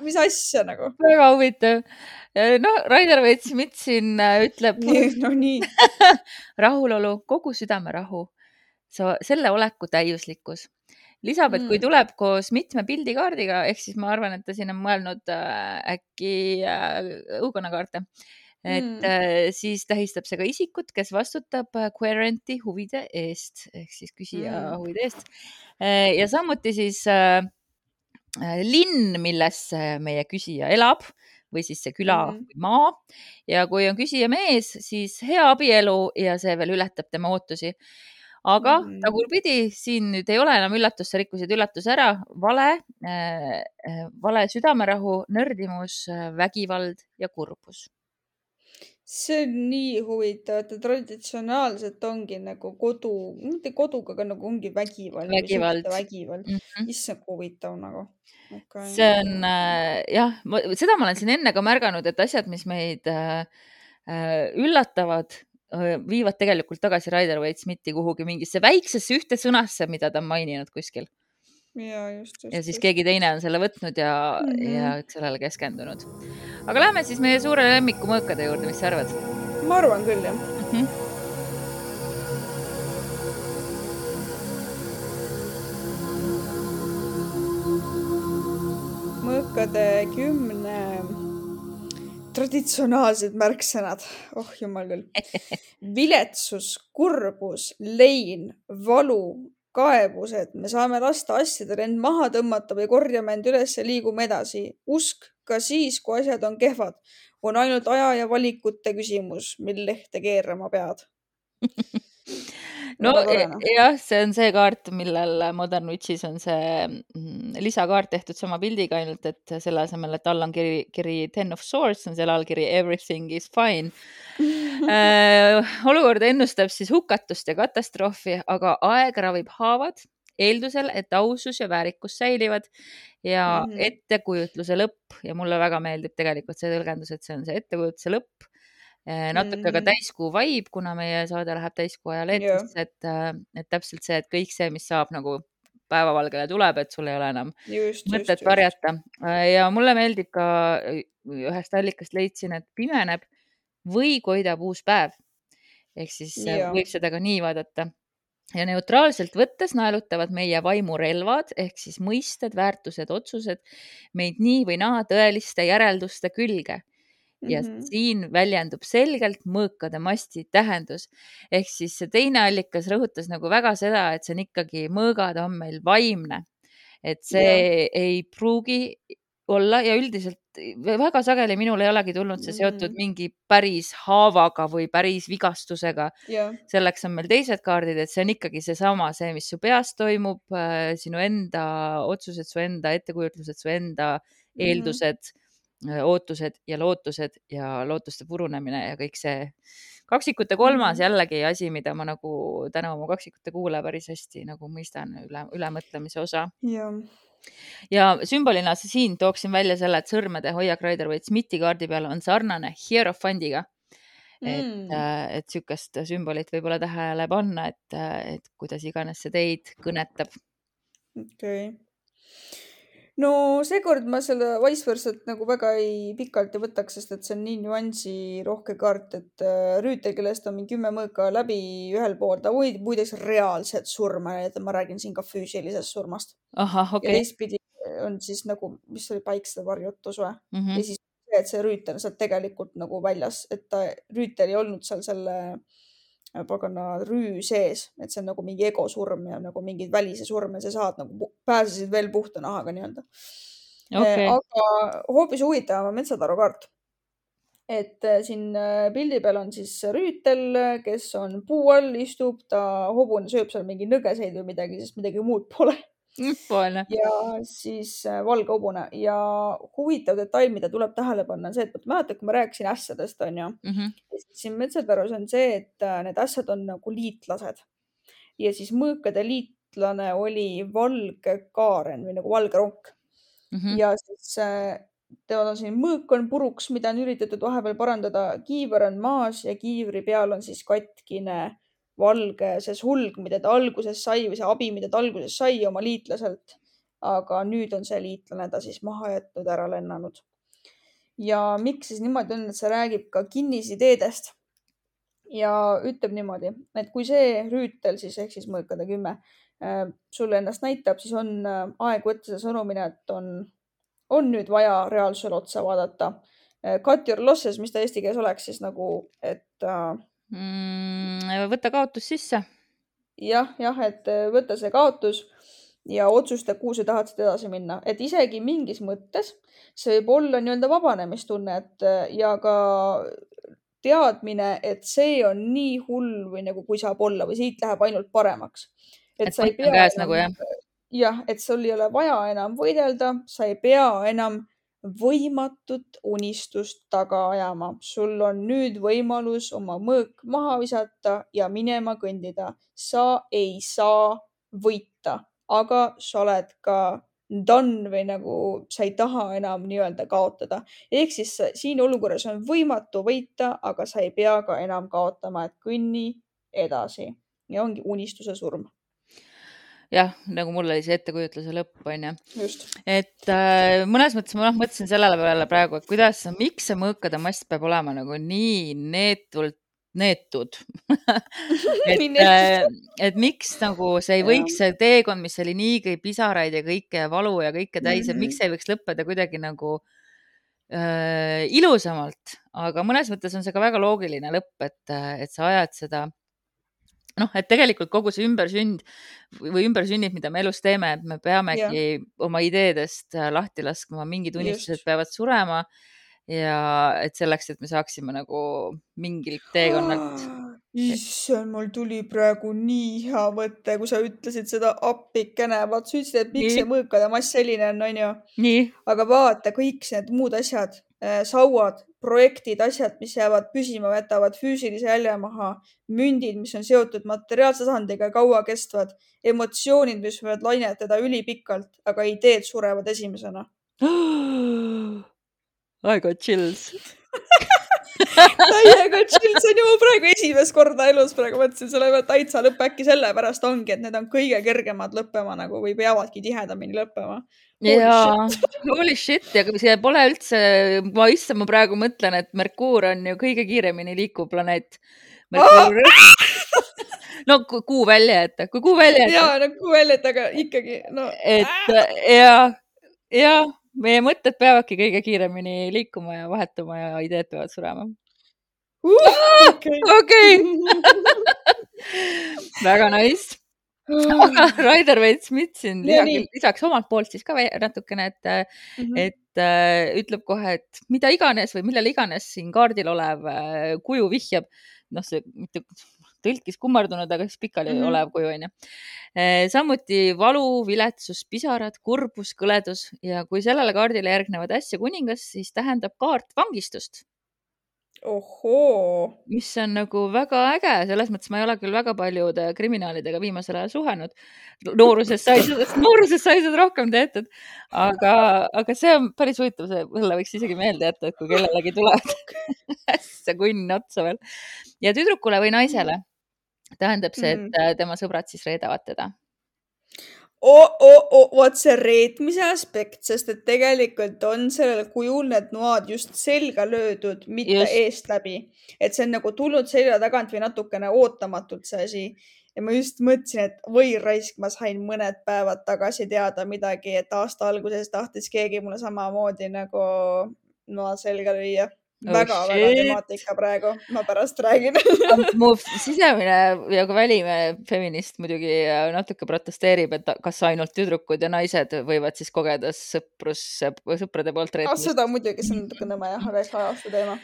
mis asja nagu. väga huvitav noh, Rainer Veits-Mitt siin äh, ütleb. no nii rahulolu, kogu südame rahu, selle oleku täiuslikkus. Lisab, et kui mm. tuleb koos mitme pildikaardiga, ehk siis ma arvan, et ta siin on mõelnud äh, äkki äh, õukonnakaarte et mm. äh, siis tähistab see ka isikut, kes vastutab querent'i huvide eest ehk siis küsija mm. huvide eest. Ja samuti siis äh, linn, milles meie küsija elab või siis see küla mm -hmm. või maa. ja kui on küsija mees, siis hea abielu ja see veel ületab tema ootusi. Aga mm tagurpidi, siin nüüd ei ole enam üllatust, sa rikkusid üllatuse ära, vale äh,, äh vale südamerahu, nördimus, äh, vägivald ja kurbus see on nii huvitav, et traditsionaalselt ongi nagu kodu, mitte koduga, aga nagu ongi vägivald. vägivald. vägivald mm -hmm., issand huvitav nagu okay.. see on äh, jah, seda ma olen siin enne ka märganud, et asjad, mis meid äh, äh, üllatavad Äh, viivad tegelikult tagasi Rider Waite Smithi kuhugi mingisse väiksesse ühte sõnasse, mida ta on maininud kuskil. ja, just, just, ja siis just. keegi teine on selle võtnud ja mm, -hmm. ja sellele keskendunud. aga lähme siis meie suure lemmiku mõõkade juurde, mis sa arvad? ma arvan küll, jah mm. -hmm. mõõkade kümne traditsionaalsed märksõnad. oh jumal küll. viletsus, kurbus, lein, valu, kaebused, me saame lasta asjadel end maha tõmmata või korjame end üles ja liigume edasi. usk ka siis, kui asjad on kehvad, on ainult aja ja valikute küsimus, mil lehte keerama pead no e, jah, see on see kaart, millel Modern Witches on see mm, lisakaart tehtud sama pildiga, ainult et selle asemel, et all on kiri, kiri Ten of Swords, on seal allkiri Everything is fine. Äh, olukord ennustab siis hukatust ja katastroofi, aga aeg ravib haavad eeldusel, et ausus ja väärikus säilivad. Ja mm -hmm. ettekujutluse lõpp ja mulle väga meeldib tegelikult see tõlgendus, et see on see ettekujutluse lõpp natuke ka mm. täiskuu vibe, kuna meie saade läheb täiskuu ajal eetrisse, et, äh, et täpselt see, et kõik see, mis saab nagu päevavalgele tuleb, et sul ei ole enam just, mõtet just, varjata. Äh, ja mulle meeldib ka, äh, ühest allikast leidsin, et pimeneb või koidab uus päev. ehk siis ja. võib seda ka nii vaadata ja neutraalselt võttes naelutavad meie vaimurelvad ehk siis mõisted, väärtused, otsused meid nii või naa tõeliste järelduste külge ja mm -hmm. siin väljendub selgelt mõõkade masti tähendus. ehk siis see teine allikas rõhutas nagu väga seda, et see on ikkagi, mõõgad on meil vaimne. et see yeah. ei pruugi olla ja üldiselt väga sageli minul ei olegi tulnud see seotud mm -hmm. mingi päris haavaga või päris vigastusega yeah.. selleks on meil teised kaardid, et see on ikkagi seesama, see, mis su peas toimub, äh, sinu enda otsused, su enda ettekujutlused, su enda eeldused mm. -hmm ootused ja lootused ja lootuste purunemine ja kõik see kaksikute kolmas mhm. jällegi asi, mida ma nagu tänu oma kaksikute kuule päris hästi nagu mõistan üle, ülemõtlemise osa. ja sümbolina siin tooksin välja selle, et sõrmede hoiak Rider-Waite-Smithi kaardi peal on sarnane Hierofandiga. et mm., äh, et sihukest sümbolit võib-olla tähele panna, et, et kuidas iganes see teid kõnetab. okei okay no seekord ma selle Vice versat nagu väga ei pikalt ei võtaks, sest et see on nii nüansirohke kaart, et äh, rüütel, kellest on mingi kümme mõõka läbi ühel pool, ta võib muideks reaalset surma, et ma räägin siin ka füüsilisest surmast. ahah, okei okay.. ja teistpidi on siis nagu, mis see oli, Paiksede varjutus või mm? -hmm. ja siis, et see rüütel on sealt tegelikult nagu väljas, et ta, rüütel ei olnud seal selle pagana rüü sees, et see on nagu mingi egosurm ja nagu mingeid välise surme sa saad nagu, pääsesid veel puhta nahaga nii-öelda. Okay.. aga hoopis huvitavam on metsataru kaart. et äh, siin äh, pildi peal on siis rüütel, kes on puu all, istub, ta hobune sööb seal mingi nõgeseid või midagi, sest midagi muud pole Poole. ja siis äh, valge hobune ja huvitav detail, mida tuleb tähele panna, on see, et mäletad, kui ma rääkisin ässadest, onju mm. -hmm. siin Metsatarus on see, et äh, need ässad on nagu liitlased ja siis mõõkade liitlane oli valge kaaren või nagu valge ronk mm. -hmm. ja siis äh, temal on siin mõõk on puruks, mida on üritatud vahepeal parandada, kiiver on maas ja kiivri peal on siis katkine valge, see sulg, mida ta alguses sai või see abi, mida ta alguses sai oma liitlaselt. aga nüüd on see liitlane ta siis maha jätnud, ära lennanud. ja miks siis niimoodi on, et see räägib ka kinnisideedest ja ütleb niimoodi, et kui see rüütel siis ehk siis mõõkade kümme äh, sulle ennast näitab, siis on äh, aeg võtta see sõnumina, et on, on nüüd vaja reaalsusele otsa vaadata. Äh, cut your losses, mis ta eesti keeles oleks siis nagu, et äh, mm,? võta kaotus sisse. jah, jah, et äh, võta see kaotus ja otsusta, kuhu sa tahad edasi minna, et isegi mingis mõttes see võib olla nii-öelda vabanemistunne, et äh, ja ka teadmine, et see on nii hull või nagu kui saab olla või siit läheb ainult paremaks. et, et sa ei pea enam, nagu jah, jah, et sul ei ole vaja enam võidelda, sa ei pea enam võimatut unistust taga ajama. sul on nüüd võimalus oma mõõk maha visata ja minema kõndida. sa ei saa võita, aga sa oled ka done või nagu sa ei taha enam nii-öelda kaotada. ehk siis siin olukorras on võimatu võita, aga sa ei pea ka enam kaotama, et kõnni edasi ja ongi unistuse surm jah, nagu mul oli see ettekujutluse lõpp, onju. et äh, mõnes mõttes ma noh, mõtlesin sellele peale praegu, et kuidas, miks see mõõkade mast peab olema nagu nii neetult neetud. Et, äh, et miks nagu see ei võiks, see teekond, mis oli niigi pisaraid ja kõike ja valu ja kõike täis, et miks see ei võiks lõppeda kuidagi nagu äh, ilusamalt, aga mõnes mõttes on see ka väga loogiline lõpp, et, et sa ajad seda noh, et tegelikult kogu see ümbersünd või ümbersünnid, mida me elus teeme, et me peamegi ja. oma ideedest lahti laskma, mingid unistused Just. peavad surema ja et selleks, et me saaksime nagu mingilt teekonnalt issand, mul tuli praegu nii hea mõte, kui sa ütlesid seda appikene, vaat sa ütlesid, et miks see mõõkade mass selline on, onju. aga vaata kõik need muud asjad, äh, sauad, projektid, asjad, mis jäävad püsima, jätavad füüsilise jälje maha, mündid, mis on seotud materiaalse tasandiga, kaua kestvad, emotsioonid, mis võivad lainetada ülipikalt, aga ideed surevad esimesena. I got chills täiega chill, see on ju praegu esimest korda elus praegu mõtlesin selle peale, et täitsa lõpp, äkki sellepärast ongi, et need on kõige kergemad lõppema nagu või peavadki tihedamini lõppema. jaa, holy shit ja see pole üldse, ma issand, ma praegu mõtlen, et Merkuur on ju kõige kiiremini liikuv planeet. no kuu välja jätta, kui kuu välja jätta. ja, no kuu välja jätta, aga ikkagi no. et ja, ja meie mõtted peavadki kõige kiiremini liikuma ja vahetuma ja ideed peavad surema. Okei. Väga nice. Aga Raider Veits Smith siin lisaks omalt poolt siis ka natukene, et mm, -hmm. et äh, ütleb kohe, et mida iganes või millele iganes siin kaardil olev äh, kuju vihjab, noh, see mitte tõlkis kummardunud, aga siis pikali mm -hmm. olev kuju onju. Eh, samuti valu, viletsus, pisarad, kurbus, kõledus ja kui sellele kaardile järgnevad äsja kuningas, siis tähendab kaart vangistust ohoo. mis on nagu väga äge, selles mõttes ma ei ole küll väga paljude kriminaalidega viimasel ajal suhelnud. nooruses sai nooruses sai seda rohkem tehtud, aga, aga see on päris huvitav, selle võiks isegi meelde jätta, et kui kellelegi tuleb ässa kunn otsa veel ja tüdrukule või naisele tähendab see, et mm -hmm. tema sõbrad siis reedavad teda oh, oh, oh, vot see reetmise aspekt, sest et tegelikult on sellel kujul need noad just selga löödud, mitte just. eest läbi. et see on nagu tulnud selja tagant või natukene ootamatult see asi. ja ma just mõtlesin, et või raisk, ma sain mõned päevad tagasi teada midagi, et aasta alguses tahtis keegi mulle samamoodi nagu noa selga lüüa väga-väga oh, temaatika praegu, ma pärast räägin mu sisemine ja ka väline feminist muidugi äh, natuke protesteerib, et kas ainult tüdrukud ja naised võivad siis kogeda sõprus, sõprade poolt reetmist. seda muidugi, see on natuke nõme jah, aga eks ajastu teema.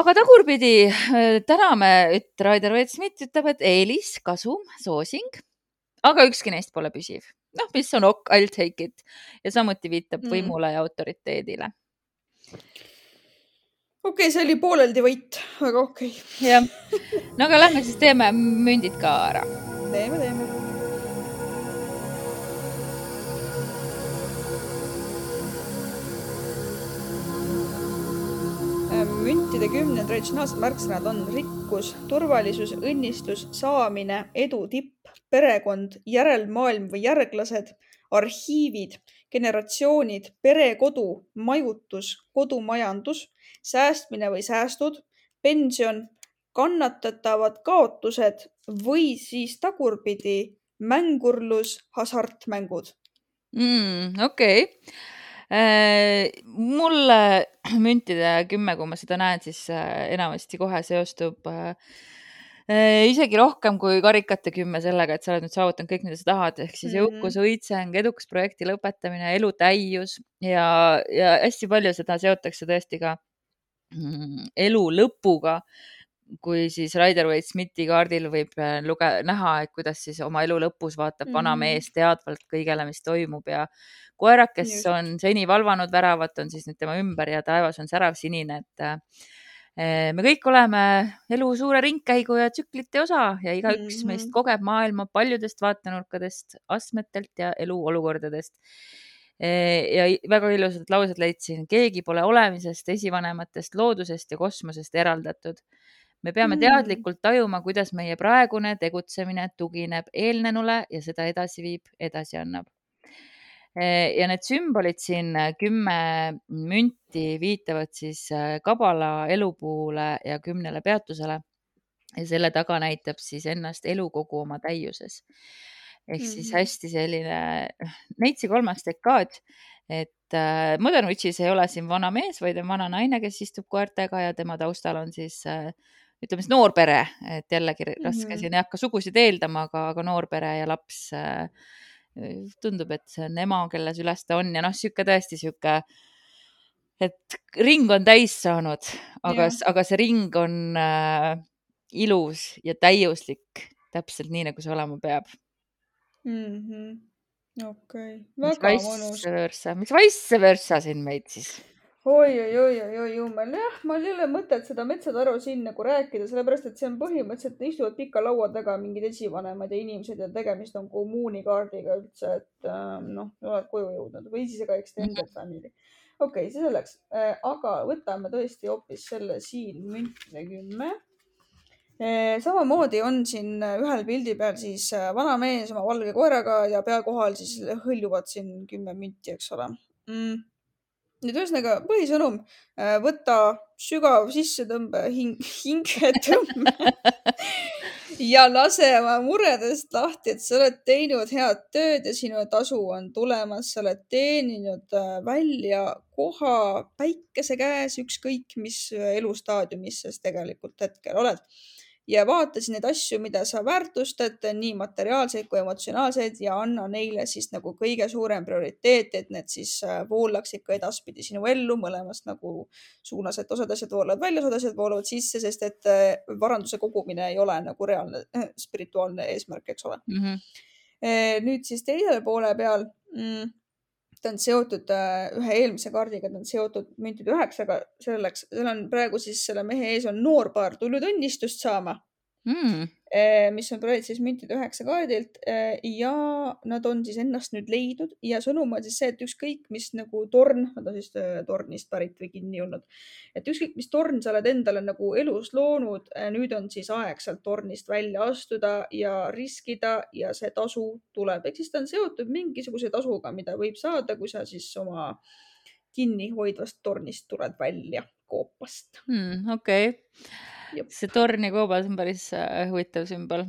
aga tagurpidi äh, täname, et Raider Veet-Smith ütleb, et eelis, kasum, soosing, aga ükski neist pole püsiv. noh, mis on ok, I will take it ja samuti viitab mm. võimule ja autoriteedile okei okay,, see oli pooleldi võit, aga okei okay.. jah, no aga lähme siis teeme mündid ka ära. teeme, teeme. Äh, müntide kümne traditsionaalsed märksõnad on rikkus, turvalisus, õnnistus, saamine, edu, tipp, perekond, järelmaailm või järglased, arhiivid, generatsioonid, perekodu, majutus, kodumajandus säästmine või säästud, pension, kannatatavad kaotused või siis tagurpidi mängurlus, hasartmängud mm,. okei okay. äh,. mulle müntide kümme, kui ma seda näen, siis äh, enamasti kohe seostub äh, isegi rohkem kui karikate kümme sellega, et sa oled nüüd saavutanud kõik, mida sa tahad, ehk siis -hmm. jõukus, õitseng, edukas projekti lõpetamine, elu täius ja, ja hästi palju seda seotakse tõesti ka Mm, elu lõpuga, kui siis Rider-Waite-Smithi kaardil võib äh, luge-, näha, et kuidas siis oma elu lõpus vaatab mm. vana mees teadvalt kõigele, mis toimub ja koerad, kes Just. on seni valvanud väravat, on siis nüüd tema ümber ja taevas on särav sinine, et äh, me kõik oleme elu suure ringkäigu ja tsüklite osa ja igaüks mm -hmm. meist kogeb maailma paljudest vaatenurkadest, astmetelt ja eluolukordadest ja väga ilusad laused leidsin, keegi pole olemisest, esivanematest, loodusest ja kosmosest eraldatud. me peame mm. teadlikult tajuma, kuidas meie praegune tegutsemine tugineb eelnenule ja seda edasi viib, edasi annab. Ja need sümbolid siin, kümme münti viitavad siis kabala elupuule ja kümnele peatusele ja selle taga näitab siis ennast elu kogu oma täiuses. ehk mm -hmm. siis Mhm. hästi selline neitsi kolmas dekaad, et äh, Modern Witchis ei ole siin vana mees, vaid on vana naine, kes istub koertega ja tema taustal on siis äh, ütleme siis noorpere, et jällegi raske Mhm. siin ei hakka sugusid eeldama, aga, aga noorpere ja laps äh, tundub, et see on ema, kelle süles ta on ja noh, sihuke tõesti sihuke, et ring on täis saanud, aga aga see ring on äh, ilus ja täiuslik, täpselt nii, nagu see olema peab. Mhm. okei, mis väga mõnus. mis vice versa siin meid siis? oi, oi, oi, oi, oi, jummel, jah, mul ei ole mõtet seda metsataru siin nagu rääkida, sellepärast et see on põhimõtteliselt, istuvad pika laua taga mingid esivanemad ja inimesed ja tegemist on kommuunikaardiga üldse, et äh, noh, oled koju jõudnud. Või siis ka extended family. okei okay,, see selleks, aga võtame tõesti hoopis selle siin, müntide kümme. samamoodi on siin ühel pildi peal siis äh, vana mees oma valge koeraga ja pea kohal siis hõljuvad siin kümme münti, eks ole. Mm nüüd ühesõnaga põhisõnum, võta sügav sissetõmbe, hing, hingetõmbe ja lase oma muredest lahti, et sa oled teinud head tööd ja sinu tasu on tulemas, sa oled teeninud äh, välja koha päikese käes, ükskõik mis äh, elustaadiumis sa tegelikult hetkel oled. Ja vaata siis neid asju, mida sa väärtustad, nii materiaalseid kui emotsionaalseid ja anna neile siis nagu kõige suurem prioriteet, et need siis äh, voolaksid ka edaspidi sinu ellu mõlemast nagu suunas, et osad asjad voolavad välja, osad asjad voolavad sisse, sest et äh, varanduse kogumine ei ole nagu reaalne äh, spirituaalne eesmärk, eks ole. Mhm. nüüd siis teisele poole peal mm, ta on seotud äh, ühe eelmise kaardiga, ta on seotud müntide üheksaga, selleks, seal on praegu siis selle mehe ees on noorpaar tulnud õnnistust saama, Mm. mis on pärit siis müntide üheksa kaardilt eh, ja nad on siis ennast nüüd leidnud ja sõnum on siis see, et ükskõik mis nagu torn, nad on siis eh, tornist pärit või kinni olnud, et ükskõik mis torn sa oled endale nagu elus loonud, nüüd on siis aeg sealt tornist välja astuda ja riskida ja see tasu tuleb, ehk siis ta on seotud mingisuguse tasuga, mida võib saada, kui sa siis oma kinnihoidvast tornist tuled välja koopast. Mm, okei Jep. See torn ja koobas on päris äh, huvitav sümbol.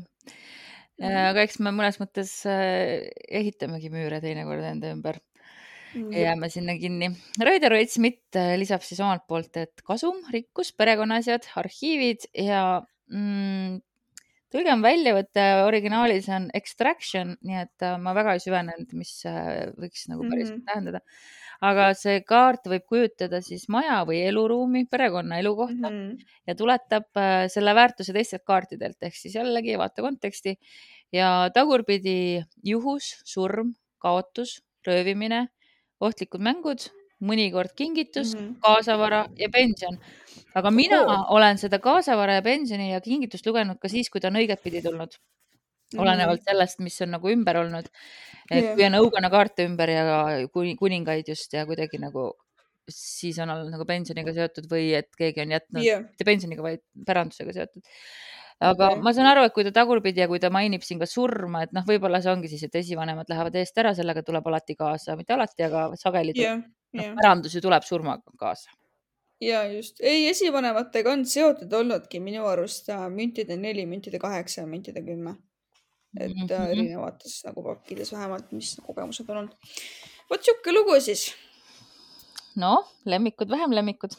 Mhm. aga eks me mõnes mõttes äh, ehitamegi müüre teinekord enda ümber ja jääme sinna kinni. Raider äh, lisab siis omalt poolt, et kasum, rikkus, perekonnaasjad, arhiivid ja mm, tõlge on väljavõte, originaalis on extraction, nii et äh, ma väga ei süvenenud, mis äh, võiks nagu päriselt Mhm. tähendada. Aga see kaart võib kujutada siis maja või eluruumi, perekonna elukohta Mhm. ja tuletab äh, selle väärtuse teistelt kaartidelt ehk siis jällegi vaata konteksti ja tagurpidi juhus, surm, kaotus, röövimine, ohtlikud mängud, mõnikord kingitus, Mhm. kaasavara ja pension. aga mina Ohoo. olen seda kaasavara ja pensioni ja kingitust lugenud ka siis, kui ta on õigetpidi tulnud. Olenevalt sellest, mis on nagu ümber olnud. et Jah. kui on õukonakaarte ümber ja kuni- kuningaid just ja kuidagi nagu siis on olnud nagu pensioniga seotud või et keegi on jätnud jah, mitte pensioniga, vaid pärandusega seotud. aga okay. ma saan aru, et kui ta tagurpidi ja kui ta mainib siin ka surma, et noh, võib-olla see ongi siis, et esivanemad lähevad eest ära, sellega tuleb alati kaasa, mitte alati, aga sageli jah, noh jah, pärandus ju tuleb surmaga kaasa. ja just, ei esivanematega on seotud olnudki minu arust äh, müntide neli, müntide kaheksa ja müntide kümme. Et mm. -hmm. erinevates nagu pakkides vähemalt, mis kogemused on olnud. vot sihuke lugu siis, noh, lemmikud, vähem lemmikud.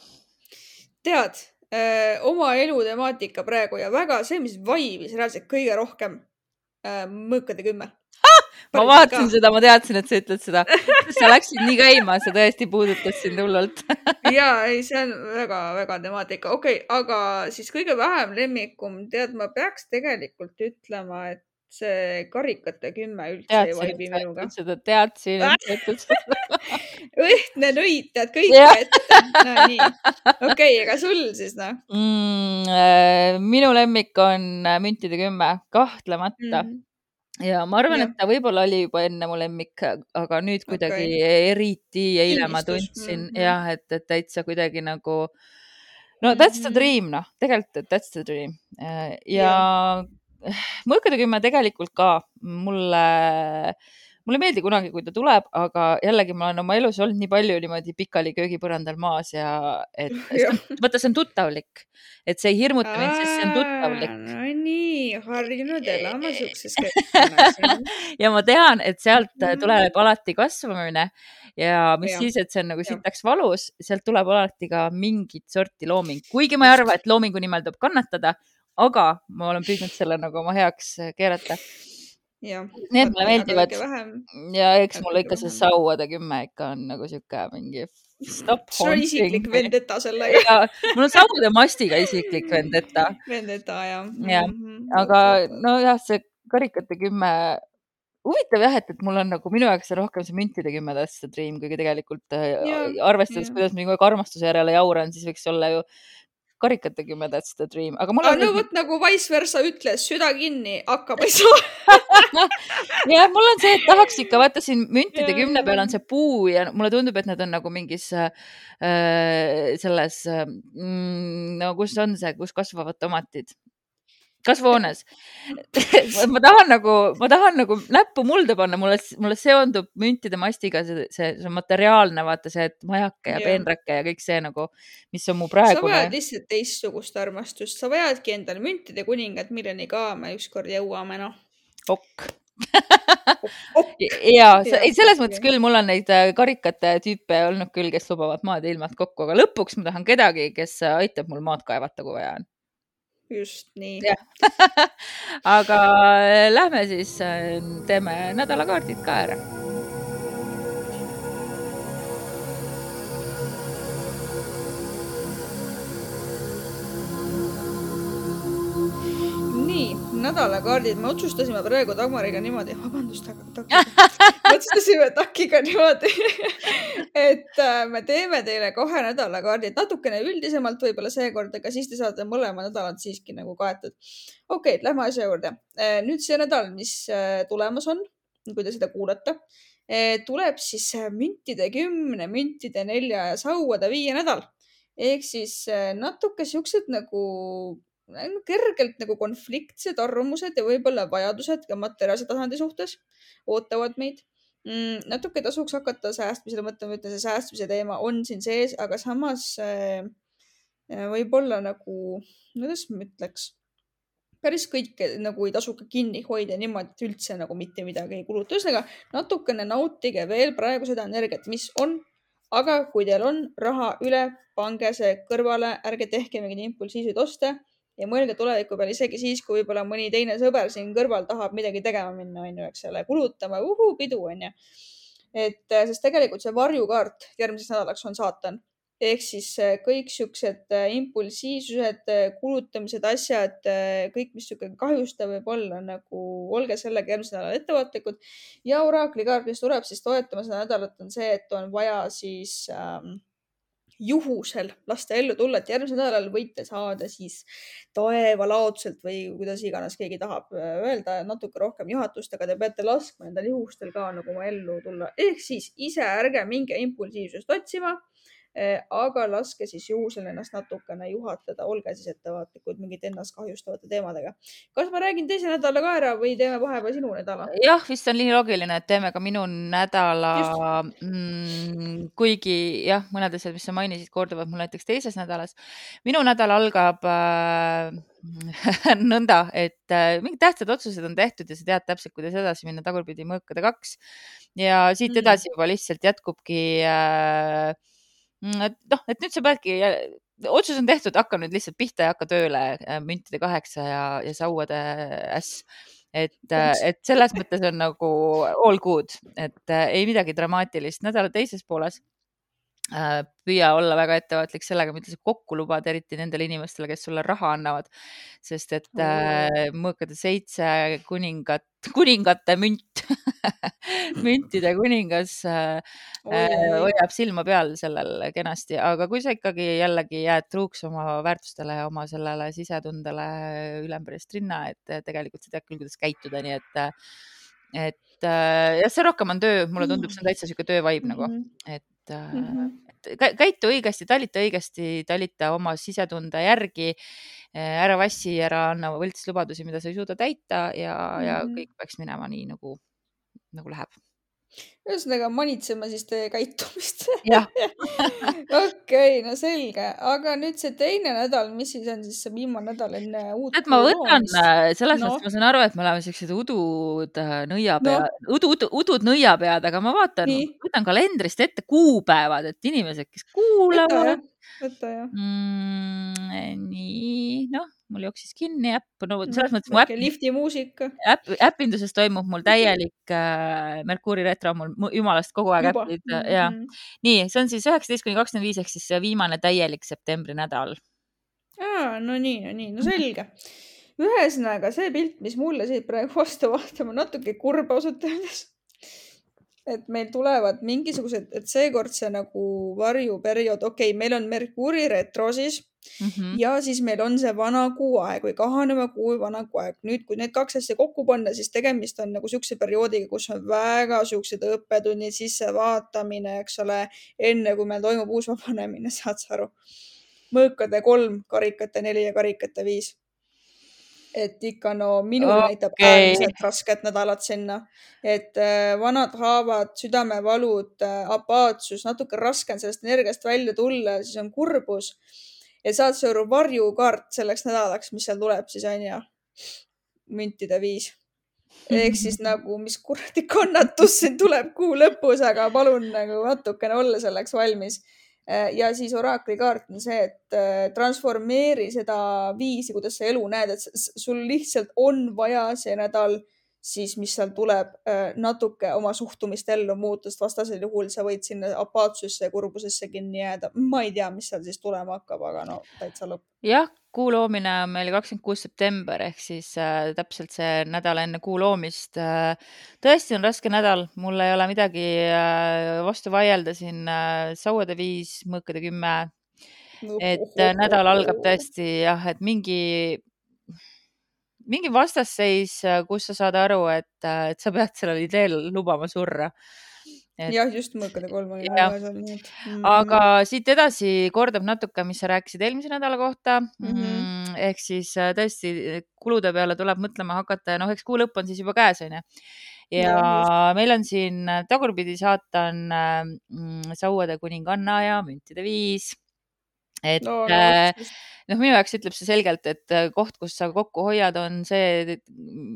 tead äh,, oma elu temaatika praegu ja väga see, mis vaivis reaalselt kõige rohkem äh,, mõõkade kümme. ma vaatasin seda, ma teadsin, et sa ütled seda. sa läksid nii käima, see tõesti puudutas sind hullult. ja ei, see on väga-väga temaatika, okei okay,, aga siis kõige vähem lemmikum, tead, ma peaks tegelikult ütlema, et see karikate kümme üldse ei teadsin, vaibi et sa minuga seda, teadsin, õhtne nõid, tead kõik ette. no nii, okei okay,, aga sul siis noh mm,? äh, minu lemmik on äh, müntide kümme, kahtlemata mm.. mm.? ja ma arvan, et ta võib-olla oli juba enne mu lemmik, aga nüüd kuidagi Okei. eriti eile ma Kinnistus, tundsin mhm. jah, et, et täitsa kuidagi nagu no that's the Mhm. dream noh, tegelikult that's the dream ja mõõkade kümme tegelikult ka mulle mulle ei meeldi kunagi, kui ta tuleb, aga jällegi ma olen oma elus olnud nii palju niimoodi pikali köögipõrandal maas ja et vaata, see on tuttavlik, et see ei hirmuta mind, sest see on tuttavlik. no nii, harjunud elama siukses keskkonnas. ja ma tean, et sealt tuleb alati kasvamine ja mis Ja. siis, et see on nagu sitaks valus, sealt tuleb alati ka mingit sorti looming, kuigi ma ei arva, et loomingu nimel tuleb kannatada, aga ma olen püüdnud selle nagu oma heaks keerata. jah. Need mulle meeldivad ja eks mulle ikka see sauade kümme ikka on nagu sihuke mingi stop sul on isiklik vendeta sellega. ja mul on sauade mastiga isiklik vendeta, Vendeta jah. Jah, aga nojah, see karikate kümme huvitav jah, et, et mul on nagu minu jaoks rohkem see müntide kümme That's the dream, kuigi tegelikult äh, Jaa, arvestades, jaa. kuidas ma kogu aeg armastuse järele jauran, siis võiks olla ju karikate kümme That's the dream, aga mul on no vot nagu vice versa ütles, süda kinni, hakkab ei saa. jah, mul on see, et tahaks ikka vaata siin müntide Jaa, kümne peal on see puu ja mulle tundub, et need on nagu mingis äh, selles äh, mm,, no kus on see, kus kasvavad tomatid kasvuhoones ma tahan nagu, ma tahan nagu näppu mulda panna, mulle, mulle seondub müntide mastiga see, see, see materiaalne, vaata see, et majake ja peenrake ja kõik see nagu, mis on mu sa praegune vajad lihtsalt teistsugust armastust, sa vajadki endale müntide kuningat, milleni ka me ükskord jõuame, noh. okk. Ok. ja ei, selles mõttes küll, mul on neid äh, karikate tüüpe olnud küll, kes lubavad maad ja ilmad kokku, aga lõpuks ma tahan kedagi, kes äh, aitab mul maad kaevata, kui vaja on. Just nii. Aga äh, lähme siis, teeme nädalakaardid ka ära. nii, nädalakaardid, me otsustasime praegu Dagmariga niimoodi, vabandust, aga otsustasime Takiga niimoodi, et äh, me teeme teile kohe nädalakaardid natukene üldisemalt võib-olla seekord, aga siis te saate mõlemad nädalad siiski nagu kaetud. okei okay,, lähme asja juurde. nüüd see nädal, mis äh, tulemas on, kui te seda kuulate, tuleb siis äh, müntide kümne, müntide nelja ja sauade viie nädal ehk siis äh, natuke siuksed nagu no kergelt nagu konfliktsed arvamused ja võib-olla vajadused ka materiaalse tasandi suhtes ootavad meid mm,. natuke tasuks hakata säästmisele mõtlema, ütlen, see säästmise teema on siin sees, aga samas äh, võib-olla nagu, kuidas ma ütleks, päris kõike nagu ei tasu ka kinni hoida niimoodi, et üldse nagu mitte midagi ei kuluta. ühesõnaga natukene nautige veel praegu seda energiat, mis on, aga kui teil on raha üle, pange see kõrvale, ärge tehke mingeid impulsiivseid oste ja mõelge tuleviku peale isegi siis, kui võib-olla mõni teine sõber siin kõrval tahab midagi tegema minna, onju, eks ole, kulutama, pidu onju. et äh, sest tegelikult see varjukaart järgmiseks nädalaks on saatan ehk siis äh, kõik siuksed äh, impulsiivsused, kulutamised, asjad, kõik, mis sihuke kahjustav võib olla, nagu olge sellega järgmisel nädalal ettevaatlikud. ja oraakli kaart, mis tuleb siis toetama seda nädalat, on see, et on vaja siis ähm, juhusel lasta ellu tulla, et järgmisel nädalal võite saada siis taevalaotselt või kuidas iganes keegi tahab äh, öelda, natuke rohkem juhatust, aga te peate laskma nendel juhustel ka nagu oma ellu tulla. ehk siis ise ärge minge impulsiivsust otsima, aga laske siis juhusel ennast natukene juhatada, olge siis ettevaatlikud mingite ennast kahjustavate teemadega. kas ma räägin teise nädala ka ära või teeme vahepeal sinu nädala? jah, vist on nii loogiline, et teeme ka minu nädala, mm, kuigi jah, mõned asjad, mis sa mainisid, korduvad mul näiteks teises nädalas. minu nädal algab äh, nõnda, et äh, mingid tähtsad otsused on tehtud ja sa tead täpselt, kuidas edasi minna tagurpidi mõõkade kaks ja siit Mm. edasi juba lihtsalt jätkubki äh, noh, et nüüd sa peadki, otsus on tehtud, hakka nüüd lihtsalt pihta ja hakka tööle äh, müntide kaheksa ja, ja sauade äss. et, Thanks. et selles mõttes on nagu all good, et äh, ei midagi dramaatilist. nädala teises pooles äh, püüa olla väga ettevaatlik sellega, mida sa kokku lubad, eriti nendele inimestele, kes sulle raha annavad, sest et äh, mõõkade seitse kuningat, kuningate münt. Müntide kuningas äh, äh, hoiab silma peal sellel kenasti, aga kui sa ikkagi jällegi jääd truuks oma väärtustele ja oma sellele sisetundele ülemperest rinna, et tegelikult sa tead küll, kuidas käituda, nii et, et äh, jah, see rohkem on töö, mulle tundub, see on täitsa sihuke töö vibe nagu, et äh, Mhm. Käitu õigesti, talita õigesti, talita oma sisetunde järgi. ära vassi, ära anna võltslubadusi, mida sa ei suuda täita ja, ja Mhm. kõik peaks minema nii nagu, nagu läheb ühesõnaga manitseme siis teie käitumist. Okei, no selge, aga nüüd see teine nädal, mis siis on siis see viimane nädal enne uut et ma võtan äh, selles No. mõttes, ma saan aru, et me oleme siuksed udud äh, nõiapead No. udu, udu, udud nõiapead, aga ma vaatan võtan kalendrist ette kuupäevad, et inimesed, kes kuulavad võta jah. mm,. nii, noh, mul jooksis kinni äpp, no selles mõttes mu äpp lifti muusika. äpp, äpinduses toimub mul täielik äh, Merkuuri retro, mul mu- jumalast kogu aeg juba. äpid äh, ja nii, see on siis üheksateist kuni kakskümmend viis ehk siis viimane täielik septembri nädal. no nii, no nii, no selge. ühesõnaga see pilt, mis mulle siit praegu vastu vaatab, on natuke kurb ausalt öeldes. Et meil tulevad mingisugused, et seekord see nagu varjuperiood, okei okay,, meil on Merkuuri retro siis Mhm. ja siis meil on see vana kuu aeg või kahaneva kuu vana kuu aeg. nüüd, kui need kaks asja kokku panna, siis tegemist on nagu siukse perioodiga, kus on väga siuksed õppetunnid, sissevaatamine, eks ole, enne kui meil toimub uus vabanemine, saad sa aru? mõõkade kolm, karikate neli ja karikate viis. Et ikka no minul okay. näitab äärmiselt rasket nädalat sinna, et äh, vanad haavad, südamevalud äh,, apaatsus, natuke raske on sellest energiast välja tulla, siis on kurbus ja saad sa aru, varjukaart selleks nädalaks, mis seal tuleb siis on ju, müntide viis. ehk siis nagu, mis kuradi kannatus siin tuleb kuu lõpus, aga palun nagu natukene olla selleks valmis. Ja siis oraakli kaart on see, et äh, transformeeri seda viisi, kuidas sa elu näed, et sul lihtsalt on vaja see nädal siis, mis seal tuleb, natuke oma suhtumist ellu muuta, sest vastasel juhul sa võid sinna apaatsusesse ja kurbusesse kinni jääda. ma ei tea, mis seal siis tulema hakkab, aga no täitsa lõpp. jah, kuu loomine on meil kakskümmend kuus september ehk siis äh, täpselt see nädal enne kuu loomist äh,. tõesti on raske nädal, mul ei ole midagi äh, vastu vaielda siin äh, sauade viis, mõõkade kümme, et äh, nädal algab. tõesti jah, et mingi, mingi vastasseis, kus sa saad aru, et, et sa pead sellel ideel lubama surra. et- jah, just mõõkade kolm oli väga seal, nii et mm,. aga siit edasi kordab natuke, mis sa rääkisid eelmise nädala kohta mm. Mhm. -hmm. ehk siis äh, tõesti kulude peale tuleb mõtlema hakata ja noh, eks kuu lõpp on siis juba käes, onju. ja Jah, meil on siin äh, tagurpidi saatan äh, mm, sauade kuninganna ja müntide viis. Et no, no, äh, noh, minu jaoks ütleb see selgelt, et äh, koht, kus sa kokku hoiad, on see,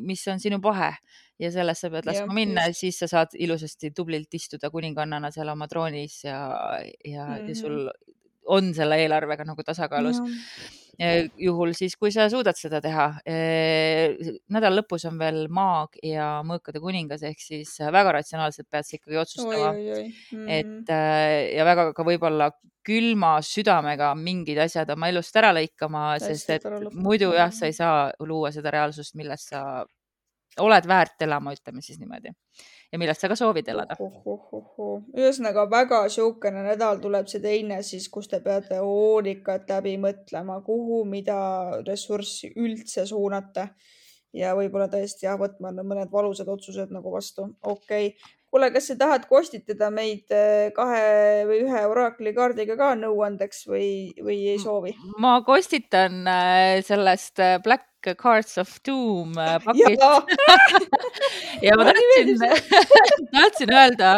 mis on sinu pahe ja sellest sa pead laskma minna ja just. siis sa saad ilusasti tublilt istuda kuningannana seal oma troonis ja, ja mm, -hmm. Mhm. ja sul on selle eelarvega nagu tasakaalus. Jah. juhul siis, kui sa suudad seda teha. nädala lõpus on veel maag ja mõõkade kuningas ehk siis väga ratsionaalselt pead sa ikkagi otsustama, oi. et äh, ja väga ka võib-olla külma südamega mingid asjad oma elust ära lõikama, sest et muidu jah, sa ei saa luua seda reaalsust, milles sa oled väärt elama, ütleme siis niimoodi ja millest sa ka soovid elada. ühesõnaga väga siukene nädal tuleb see teine siis, kus te peate hoolikalt läbi mõtlema, kuhu, mida ressurssi üldse suunate. ja võib-olla tõesti jah, võtma mõned valusad otsused nagu vastu. okei okay., kuule, kas sa tahad kostitada meid eh, kahe või ühe oraakli kaardiga ka nõuandeks või, või ei soovi? ma kostitan äh, sellest äh, Black Cards of Doom äh, pakist jaa, ja ma tahtsin, tahtsin öelda,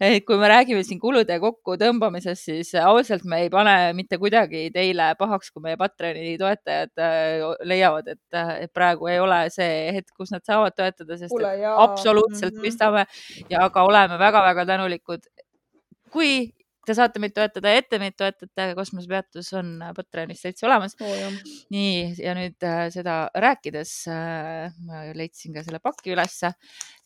et kui me räägime siin kulude kokkutõmbamisest, siis ausalt me ei pane mitte kuidagi teile pahaks, kui meie Patreoni toetajad äh, leiavad, et, et praegu ei ole see hetk, kus nad saavad toetada, sest kuule et jaa. absoluutselt pistame. Ja ka oleme väga-väga tänulikud. kui te saate meid toetada ette meid toetate, kosmosepeatus on Patreonis täitsa olemas. oh,. nii ja nüüd äh, seda rääkides äh, ma leidsin ka selle paki ülesse.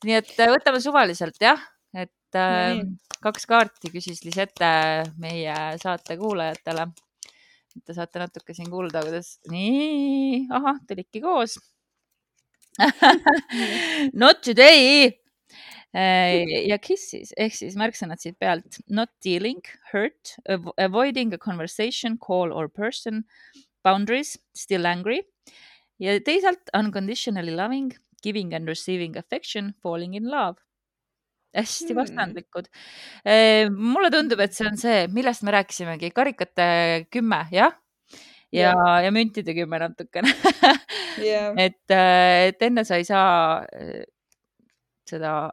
nii et äh, võtame suvaliselt jah, et äh, nii. kaks kaarti küsis Lisette meie saate kuulajatele. Te saate natuke siin kuulda, kuidas nii, ahah, tulidki koos. Not today ja kisses ehk siis märksõnad siit pealt not dealing, hurt, avoiding a conversation, call or person, boundaries, still angry ja teisalt unconditionally loving, giving and receiving affection, falling in love. hästi Hmm. vastandlikud. mulle tundub, et see on see, millest me rääkisimegi, karikate kümme, jah? ja, ja müntide kümme natukene jah, et, et enne sa ei saa seda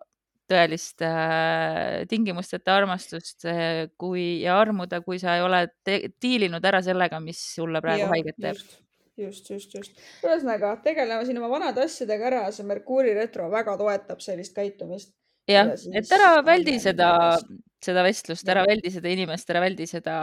tõelist äh, tingimusteta armastust äh, kui ja armuda, kui sa ei ole diilinud ära sellega, mis sulle praegu ja, haiget teeb. just, just, just. ühesõnaga, tegeleme siin oma vanade asjadega ära, see Merkuuri retro väga toetab sellist käitumist. jah, et ära väldi seda, seda vestlust, ära väldi seda inimest, ära väldi seda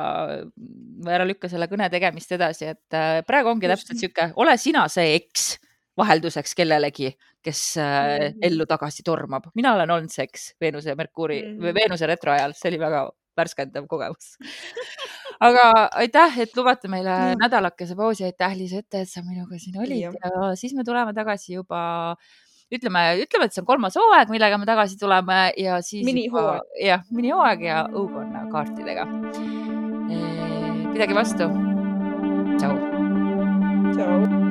ära lükka selle kõne tegemist edasi, et äh, praegu ongi just. täpselt sihuke, ole sina see eks vahelduseks kellelegi, kes mm -hmm. ellu tagasi tormab. mina olen olnud seks Veenuse ja Merkuuri mm -hmm. või Veenuse retro ajal, see oli väga värskendav kogemus aga aitäh, et lubate meile mm. nädalakese pausi, aitäh, Liis Ette, et sa minuga siin olid ja. ja siis me tuleme tagasi juba ütleme, ütleme, et see on kolmas hooaeg, millega me tagasi tuleme ja siis. minihooaeg. jah, minihooaeg ja õukonna kaartidega. pidage vastu. tšau. tšau.